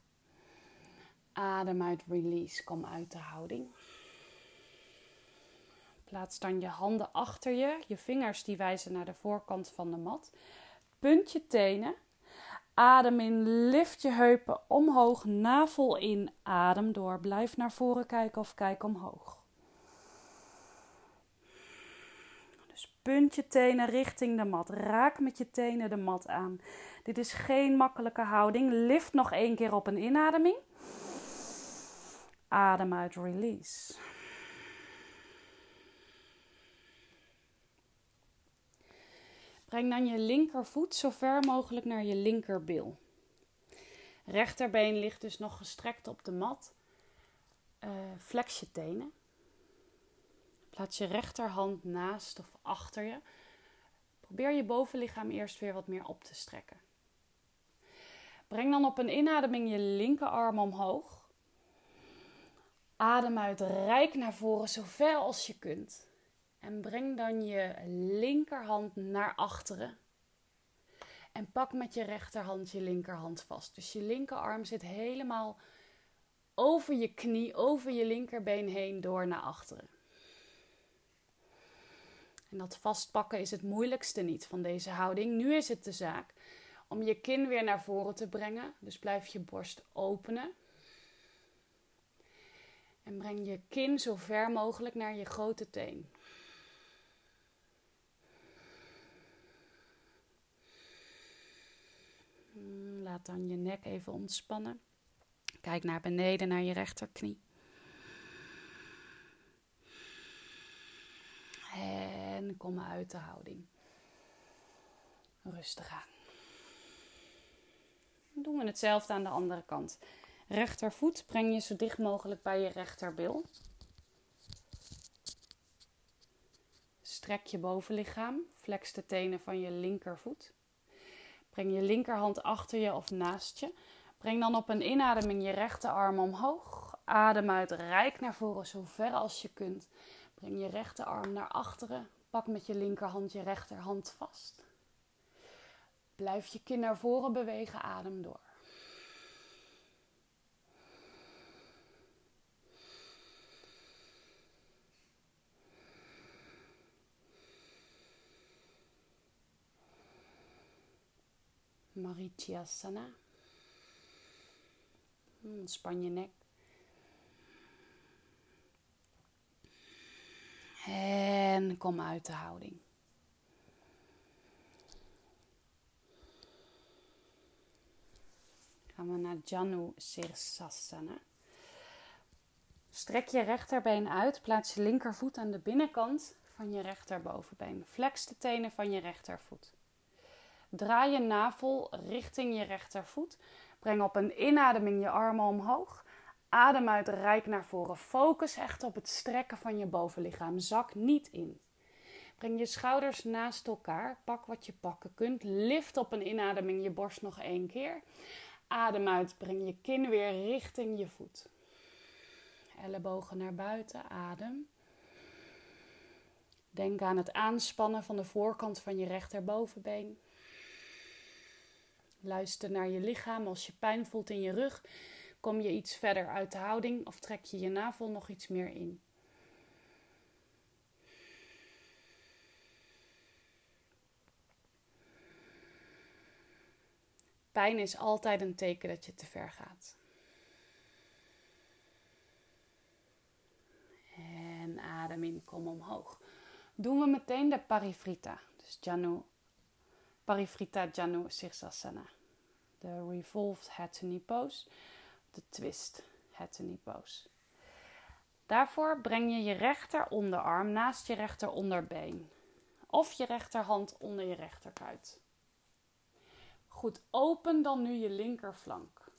Adem uit, release, kom uit de houding. Plaats dan je handen achter je. Je vingers die wijzen naar de voorkant van de mat. Punt je tenen. Adem in, lift je heupen omhoog, navel in, adem door. Blijf naar voren kijken of kijk omhoog. Dus punt je tenen richting de mat. Raak met je tenen de mat aan. Dit is geen makkelijke houding. Lift nog één keer op een inademing. Adem uit, release. Breng dan je linkervoet zo ver mogelijk naar je linkerbil. Rechterbeen ligt dus nog gestrekt op de mat. Uh, flex je tenen. Plaats je rechterhand naast of achter je. Probeer je bovenlichaam eerst weer wat meer op te strekken. Breng dan op een inademing je linkerarm omhoog. Adem uit, rijk naar voren zo ver als je kunt. En breng dan je linkerhand naar achteren. En pak met je rechterhand je linkerhand vast. Dus je linkerarm zit helemaal over je knie, over je linkerbeen heen door naar achteren. En dat vastpakken is het moeilijkste niet van deze houding. Nu is het de zaak om je kin weer naar voren te brengen. Dus blijf je borst openen. En breng je kin zo ver mogelijk naar je grote teen. Hmm, laat dan je nek even ontspannen. Kijk naar beneden, naar je rechterknie. En kom uit de houding. Rustig aan. Doen we hetzelfde aan de andere kant. Rechtervoet breng je zo dicht mogelijk bij je rechterbil. Strek je bovenlichaam. Flex de tenen van je linkervoet. Breng je linkerhand achter je of naast je. Breng dan op een inademing je rechterarm omhoog. Adem uit, rijk naar voren zo ver als je kunt. Breng je rechterarm naar achteren. Pak met je linkerhand je rechterhand vast. Blijf je kin naar voren bewegen, adem door. Marichyasana. Span je nek. En kom uit de houding. Gaan we naar Janu Sirsasana. Strek je rechterbeen uit, plaats je linkervoet aan de binnenkant van je rechterbovenbeen. Flex de tenen van je rechtervoet. Draai je navel richting je rechtervoet. Breng op een inademing je armen omhoog. Adem uit, rijk naar voren. Focus echt op het strekken van je bovenlichaam. Zak niet in. Breng je schouders naast elkaar. Pak wat je pakken kunt. Lift op een inademing je borst nog één keer. Adem uit, breng je kin weer richting je voet. Ellebogen naar buiten, adem. Denk aan het aanspannen van de voorkant van je rechterbovenbeen. Luister naar je lichaam. Als je pijn voelt in je rug, kom je iets verder uit de houding of trek je je navel nog iets meer in. Pijn is altijd een teken dat je te ver gaat. En adem in, kom omhoog. Doen we meteen de parifrita. Dus Janu, parifrita Janu Sirsasana. De revolved head to pose. De twist head to pose. Daarvoor breng je je rechter onderarm naast je rechter onderbeen. Of je rechterhand onder je rechterkuit. Goed, open dan nu je linkerflank.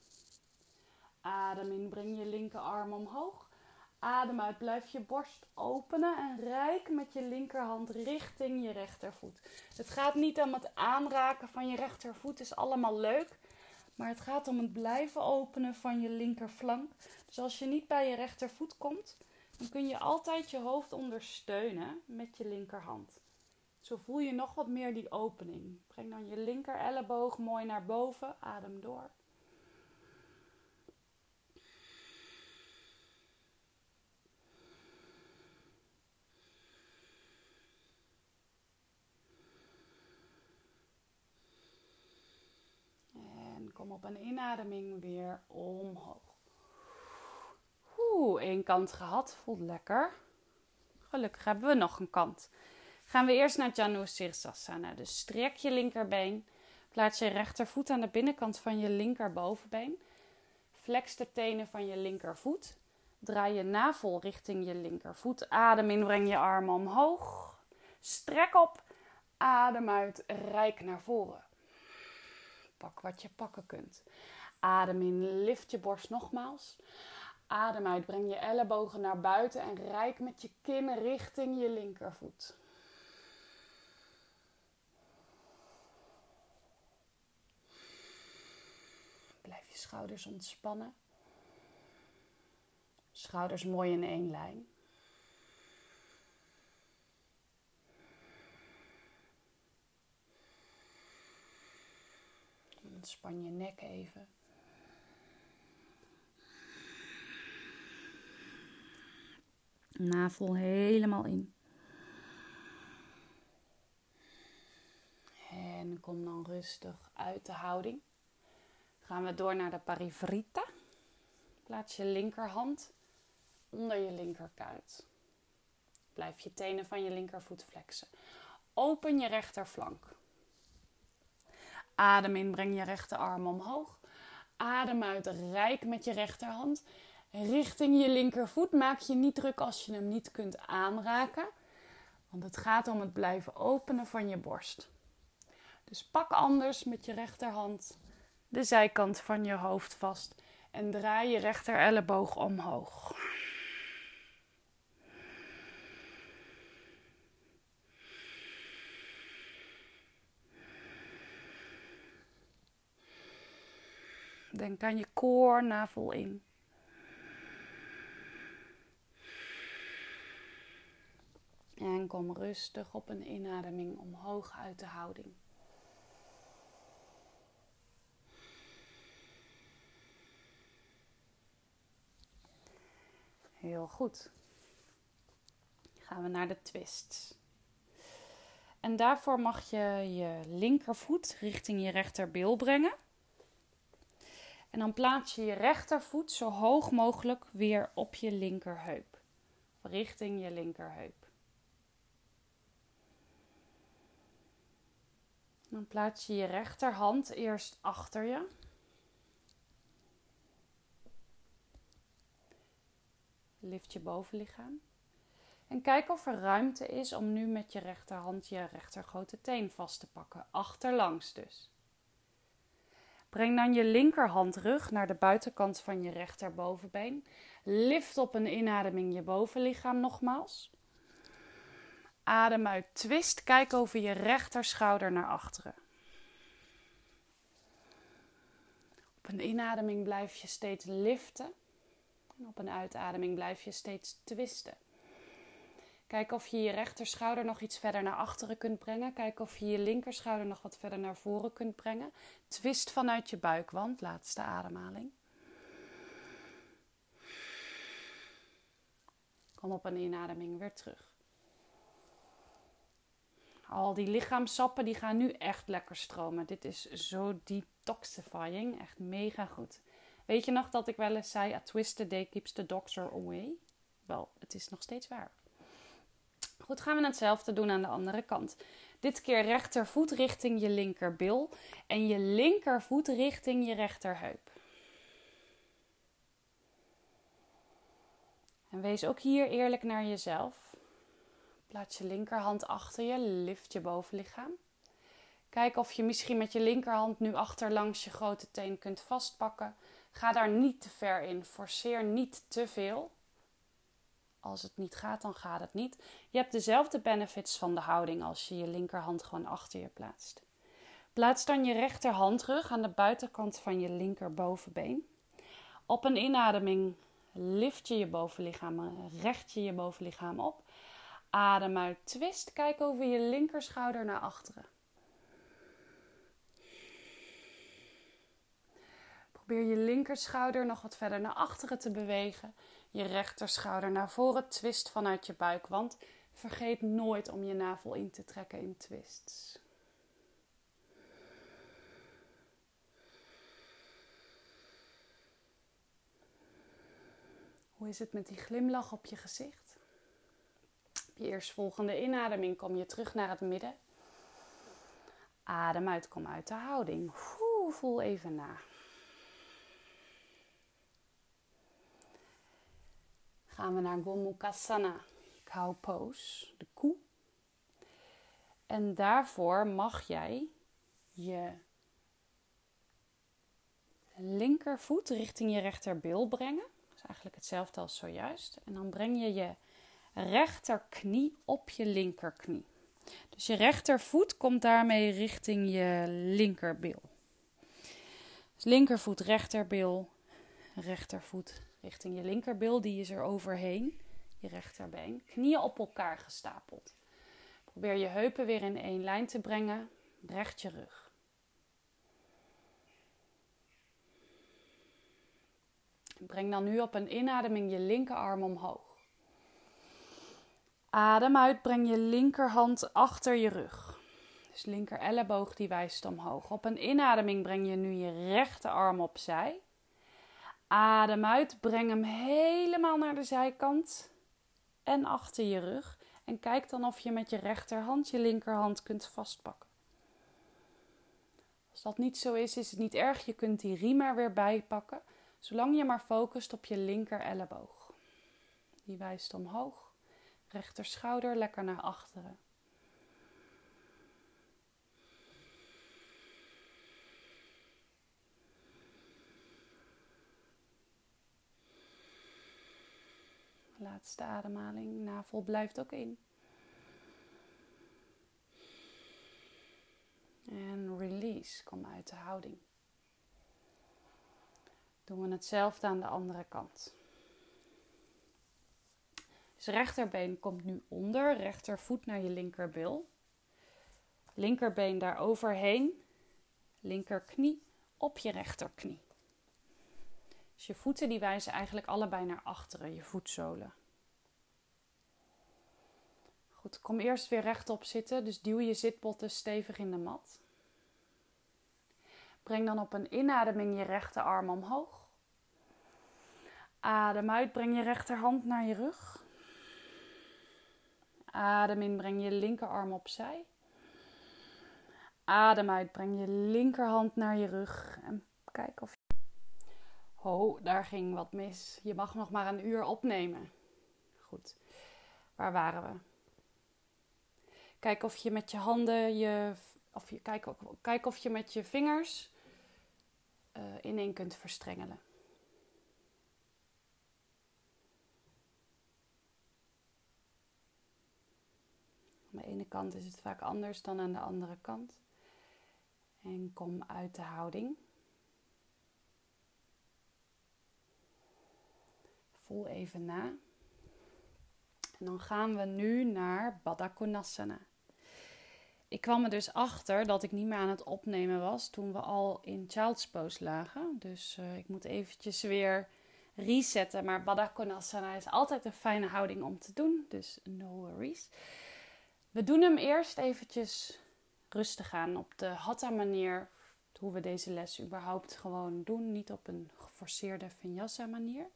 Adem in, breng je linkerarm omhoog. Adem uit, blijf je borst openen en rijk met je linkerhand richting je rechtervoet. Het gaat niet om het aanraken van je rechtervoet, is allemaal leuk. Maar het gaat om het blijven openen van je linkerflank. Dus als je niet bij je rechtervoet komt, dan kun je altijd je hoofd ondersteunen met je linkerhand. Zo voel je nog wat meer die opening. Breng dan je linker elleboog mooi naar boven. Adem door. En kom op een inademing weer omhoog. Oeh, één kant gehad. Voelt lekker. Gelukkig hebben we nog een kant gaan we eerst naar Janu Sirsasana. Dus strek je linkerbeen. Plaats je rechtervoet aan de binnenkant van je linkerbovenbeen. Flex de tenen van je linkervoet. Draai je navel richting je linkervoet. Adem in, breng je armen omhoog. Strek op. Adem uit, rijk naar voren. Pak wat je pakken kunt. Adem in, lift je borst nogmaals. Adem uit, breng je ellebogen naar buiten en rijk met je kin richting je linkervoet. Schouders ontspannen. Schouders mooi in één lijn. Ontspan je nek even. Navel helemaal in. En kom dan rustig uit de houding gaan we door naar de parivrita. Plaats je linkerhand onder je linkerkuit. Blijf je tenen van je linkervoet flexen. Open je rechterflank. Adem in, breng je rechterarm omhoog. Adem uit, rijk met je rechterhand. Richting je linkervoet. Maak je niet druk als je hem niet kunt aanraken. Want het gaat om het blijven openen van je borst. Dus pak anders met je rechterhand de zijkant van je hoofd vast en draai je rechter elleboog omhoog. Denk aan je koornavel in. En kom rustig op een inademing omhoog uit de houding. Heel goed. Gaan we naar de twist. En daarvoor mag je je linkervoet richting je rechterbil brengen. En dan plaats je je rechtervoet zo hoog mogelijk weer op je linkerheup. Richting je linkerheup. Dan plaats je je rechterhand eerst achter je. Lift je bovenlichaam. En kijk of er ruimte is om nu met je rechterhand je rechtergrote teen vast te pakken. Achterlangs dus. Breng dan je linkerhand terug naar de buitenkant van je rechterbovenbeen. Lift op een inademing je bovenlichaam nogmaals. Adem uit, twist. Kijk over je rechterschouder naar achteren. Op een inademing blijf je steeds liften. Op een uitademing blijf je steeds twisten. Kijk of je je rechterschouder nog iets verder naar achteren kunt brengen. Kijk of je je linkerschouder nog wat verder naar voren kunt brengen. Twist vanuit je buikwand, laatste ademhaling. Kom op een inademing weer terug. Al die lichaamsappen die gaan nu echt lekker stromen. Dit is zo detoxifying. Echt mega goed. Weet je nog dat ik wel eens zei: A twisted day keeps the doctor away? Wel, het is nog steeds waar. Goed, gaan we hetzelfde doen aan de andere kant. Dit keer rechtervoet richting je linkerbil en je linkervoet richting je rechterheup. En wees ook hier eerlijk naar jezelf. Plaats je linkerhand achter je, lift je bovenlichaam. Kijk of je misschien met je linkerhand nu achterlangs je grote teen kunt vastpakken. Ga daar niet te ver in. Forceer niet te veel. Als het niet gaat, dan gaat het niet. Je hebt dezelfde benefits van de houding als je je linkerhand gewoon achter je plaatst. Plaats dan je rechterhand terug aan de buitenkant van je linkerbovenbeen. Op een inademing lift je je bovenlichaam, recht je je bovenlichaam op. Adem uit, twist. Kijk over je linkerschouder naar achteren. Probeer je linkerschouder nog wat verder naar achteren te bewegen. Je rechterschouder naar voren, twist vanuit je buikwand. Vergeet nooit om je navel in te trekken in twists. Hoe is het met die glimlach op je gezicht? Op je eerstvolgende inademing kom je terug naar het midden. Adem uit, kom uit de houding. Voel even na. Gaan we naar Gomukhasana, cow pose, de koe. En daarvoor mag jij je linkervoet richting je rechterbil brengen. Dat is eigenlijk hetzelfde als zojuist. En dan breng je je rechterknie op je linkerknie. Dus je rechtervoet komt daarmee richting je linkerbil. Dus linkervoet, rechterbil, rechtervoet, richting je linkerbil, die is er overheen, je rechterbeen. Knieën op elkaar gestapeld. Probeer je heupen weer in één lijn te brengen, recht je rug. Breng dan nu op een inademing je linkerarm omhoog. Adem uit, breng je linkerhand achter je rug. Dus linker elleboog die wijst omhoog. Op een inademing breng je nu je rechterarm opzij. Adem uit, breng hem helemaal naar de zijkant en achter je rug. En kijk dan of je met je rechterhand je linkerhand kunt vastpakken. Als dat niet zo is, is het niet erg. Je kunt die riem er weer bijpakken, zolang je maar focust op je linker elleboog. Die wijst omhoog, rechter schouder lekker naar achteren. Laatste ademhaling. Navel blijft ook in. En release. Kom uit de houding. Doen we hetzelfde aan de andere kant. Dus rechterbeen komt nu onder, rechtervoet naar je linkerbil. Linkerbeen daar overheen. Linkerknie op je rechterknie. Dus je voeten die wijzen eigenlijk allebei naar achteren, je voetzolen. Goed, kom eerst weer rechtop zitten, dus duw je zitbotten stevig in de mat. Breng dan op een inademing je rechterarm omhoog. Adem uit, breng je rechterhand naar je rug. Adem in, breng je linkerarm opzij. Adem uit, breng je linkerhand naar je rug en kijk of. Ho, daar ging wat mis. Je mag nog maar een uur opnemen. Goed, waar waren we? Kijk of je met je handen je. Of je, kijk, kijk of je met je vingers uh, ineen kunt verstrengelen. Aan de ene kant is het vaak anders dan aan de andere kant. En kom uit de houding. Voel even na. En dan gaan we nu naar Baddha Konasana. Ik kwam er dus achter dat ik niet meer aan het opnemen was toen we al in Child's Pose lagen. Dus uh, ik moet eventjes weer resetten. Maar Baddha Konasana is altijd een fijne houding om te doen. Dus no worries. We doen hem eerst eventjes rustig aan op de Hatha manier. Hoe we deze les überhaupt gewoon doen. Niet op een geforceerde vinyasa manier.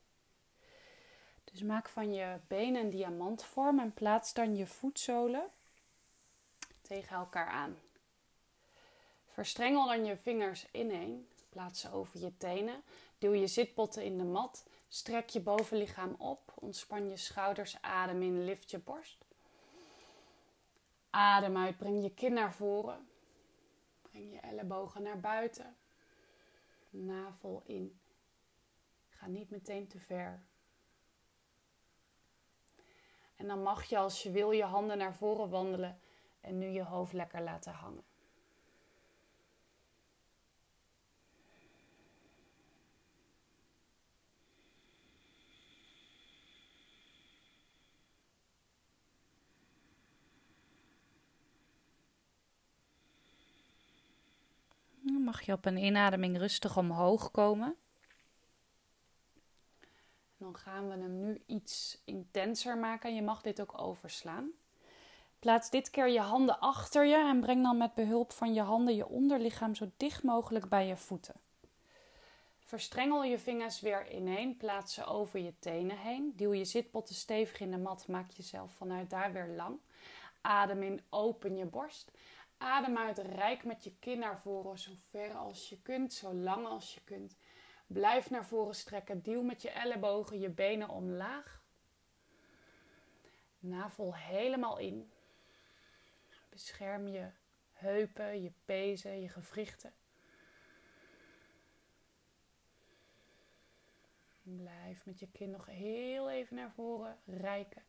Dus maak van je benen een diamantvorm en plaats dan je voetzolen tegen elkaar aan. Verstrengel dan je vingers ineen. Plaats ze over je tenen. Duw je zitbotten in de mat. Strek je bovenlichaam op. Ontspan je schouders. Adem in. Lift je borst. Adem uit. Breng je kin naar voren. Breng je ellebogen naar buiten. Navel in. Ga niet meteen te ver. En dan mag je als je wil je handen naar voren wandelen en nu je hoofd lekker laten hangen. Mag je op een inademing rustig omhoog komen. Dan gaan we hem nu iets intenser maken. Je mag dit ook overslaan. Plaats dit keer je handen achter je en breng dan met behulp van je handen je onderlichaam zo dicht mogelijk bij je voeten. Verstrengel je vingers weer ineen, plaats ze over je tenen heen. Duw je zitbotten stevig in de mat, maak jezelf vanuit daar weer lang. Adem in, open je borst. Adem uit, rijk met je kin naar voren, zo ver als je kunt, zo lang als je kunt. Blijf naar voren strekken, duw met je ellebogen je benen omlaag. Navel helemaal in. Bescherm je heupen, je pezen, je gewrichten. Blijf met je kin nog heel even naar voren rijken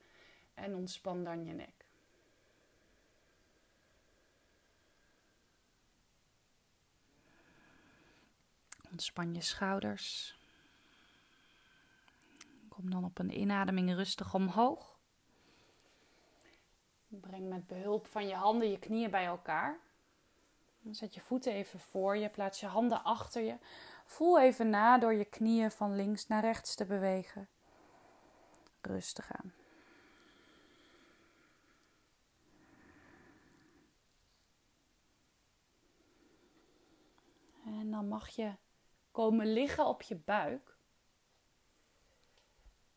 en ontspan dan je nek. Ontspan je schouders. Kom dan op een inademing rustig omhoog. Breng met behulp van je handen je knieën bij elkaar. Zet je voeten even voor je, plaats je handen achter je. Voel even na door je knieën van links naar rechts te bewegen. Rustig aan. En dan mag je komen liggen op je buik.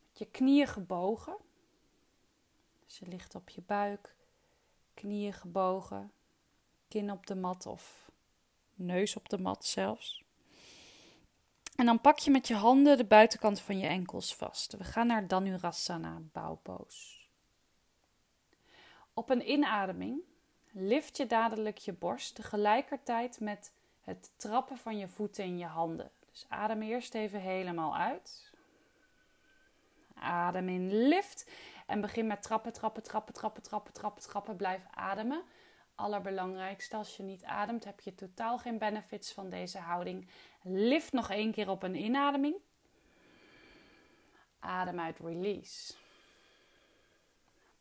Met je knieën gebogen. Dus je ligt op je buik, knieën gebogen, kin op de mat of neus op de mat zelfs. En dan pak je met je handen de buitenkant van je enkels vast. We gaan naar Dhanurasana, bouwpoos. Op een inademing lift je dadelijk je borst tegelijkertijd met het trappen van je voeten in je handen. Dus adem eerst even helemaal uit. Adem in, lift. En begin met trappen, trappen, trappen, trappen, trappen, trappen, trappen. Blijf ademen. Allerbelangrijkste, als je niet ademt, heb je totaal geen benefits van deze houding. Lift nog één keer op een inademing. Adem uit, release.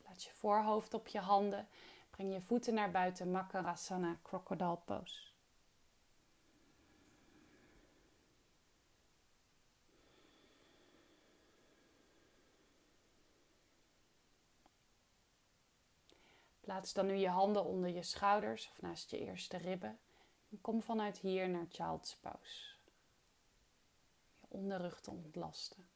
Plaats je voorhoofd op je handen. Breng je voeten naar buiten, Makarasana, Crocodile Pose. Plaats dan nu je handen onder je schouders of naast je eerste ribben. En kom vanuit hier naar Child's Pose. Je onderrug te ontlasten.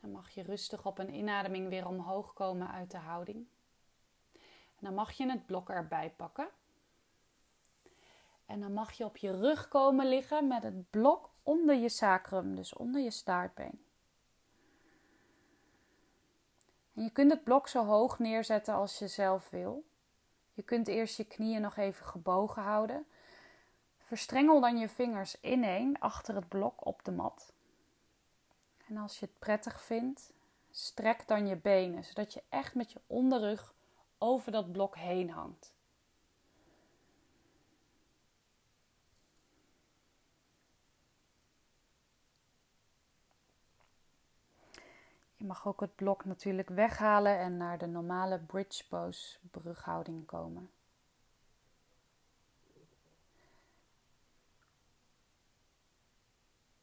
Dan mag je rustig op een inademing weer omhoog komen uit de houding. Dan mag je het blok erbij pakken. En dan mag je op je rug komen liggen met het blok onder je sacrum, dus onder je staartbeen. En je kunt het blok zo hoog neerzetten als je zelf wil. Je kunt eerst je knieën nog even gebogen houden. Verstrengel dan je vingers ineen achter het blok op de mat. En als je het prettig vindt, strek dan je benen, zodat je echt met je onderrug over dat blok heen hangt. Je mag ook het blok natuurlijk weghalen en naar de normale bridge pose brughouding komen.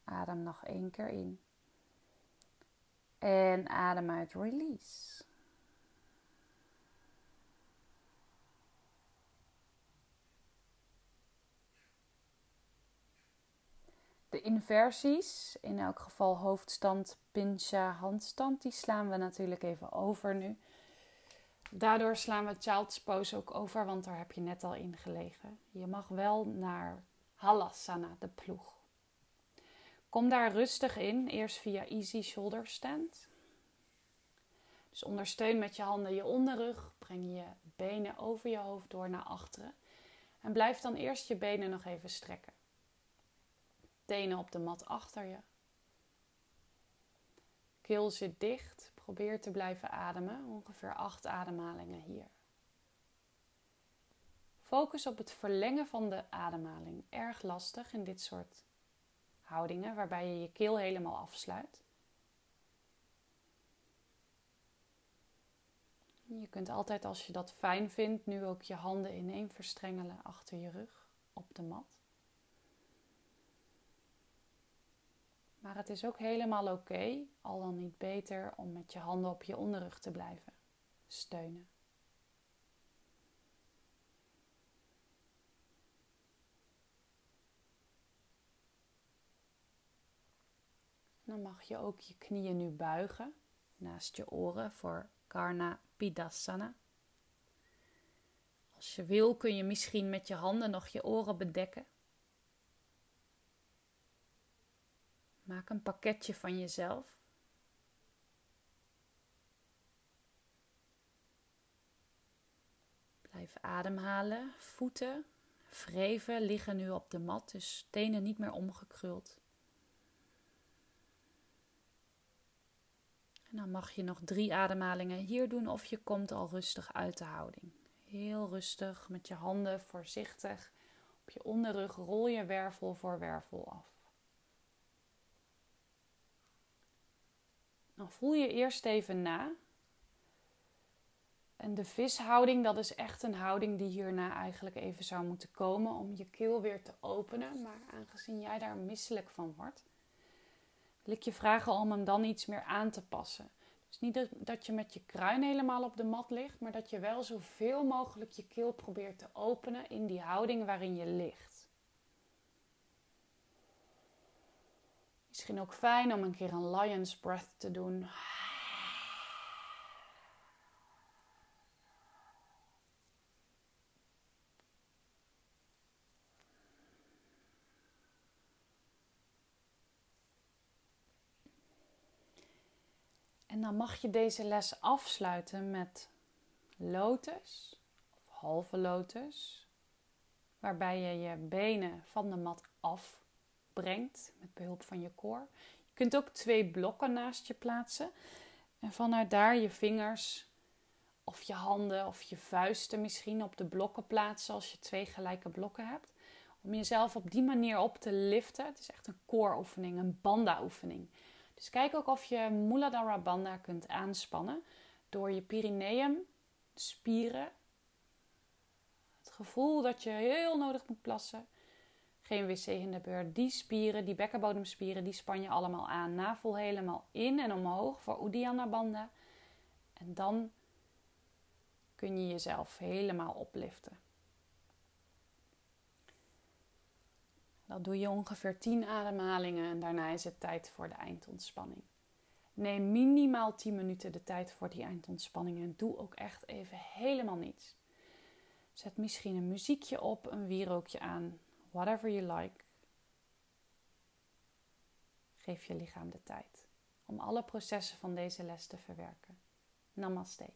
Adem nog één keer in. En adem uit, release. De inversies, in elk geval hoofdstand, pincha, handstand, die slaan we natuurlijk even over nu. Daardoor slaan we child's pose ook over, want daar heb je net al in gelegen. Je mag wel naar halasana, de ploeg. Kom daar rustig in, eerst via easy shoulder stand. Dus ondersteun met je handen je onderrug, breng je benen over je hoofd door naar achteren. En blijf dan eerst je benen nog even strekken. Tenen op de mat achter je. Keel zit dicht. Probeer te blijven ademen. Ongeveer acht ademhalingen hier. Focus op het verlengen van de ademhaling. Erg lastig in dit soort houdingen waarbij je je keel helemaal afsluit. Je kunt altijd als je dat fijn vindt nu ook je handen ineen verstrengelen achter je rug op de mat. Maar het is ook helemaal oké, al dan niet beter, om met je handen op je onderrug te blijven steunen. Dan mag je ook je knieën nu buigen naast je oren voor Karna Pidasana. Als je wil kun je misschien met je handen nog je oren bedekken. Maak een pakketje van jezelf. Blijf ademhalen. Voeten, wreven liggen nu op de mat, dus tenen niet meer omgekruld. En dan mag je nog drie ademhalingen hier doen of je komt al rustig uit de houding. Heel rustig met je handen voorzichtig op je onderrug rol je wervel voor wervel af. Dan voel je eerst even na. En de vishouding, dat is echt een houding die hierna eigenlijk even zou moeten komen om je keel weer te openen. Maar aangezien jij daar misselijk van wordt, wil ik je vragen om hem dan iets meer aan te passen. Dus niet dat je met je kruin helemaal op de mat ligt, maar dat je wel zoveel mogelijk je keel probeert te openen in die houding waarin je ligt. Misschien ook fijn om een keer een lion's breath te doen. En dan mag je deze les afsluiten met lotus of halve lotus, waarbij je je benen van de mat afbrengt met behulp van je koor. Je kunt ook twee blokken naast je plaatsen en vanuit daar je vingers of je handen of je vuisten misschien op de blokken plaatsen als je twee gelijke blokken hebt. Om jezelf op die manier op te liften. Het is echt een kooroefening, een banda-oefening. Dus kijk ook of je Muladhara Bandha kunt aanspannen door je perineum, spieren. Het gevoel dat je heel nodig moet plassen. Geen wc in de beurt. Die spieren, die bekkenbodemspieren, die span je allemaal aan. Navel helemaal in en omhoog voor Uddiyana Bandha. En dan kun je jezelf helemaal opliften. Dat doe je ongeveer 10 ademhalingen en daarna is het tijd voor de eindontspanning. Neem minimaal 10 minuten de tijd voor die eindontspanning en doe ook echt even helemaal niets. Zet misschien een muziekje op, een wierookje aan, whatever you like. Geef je lichaam de tijd om alle processen van deze les te verwerken. Namaste.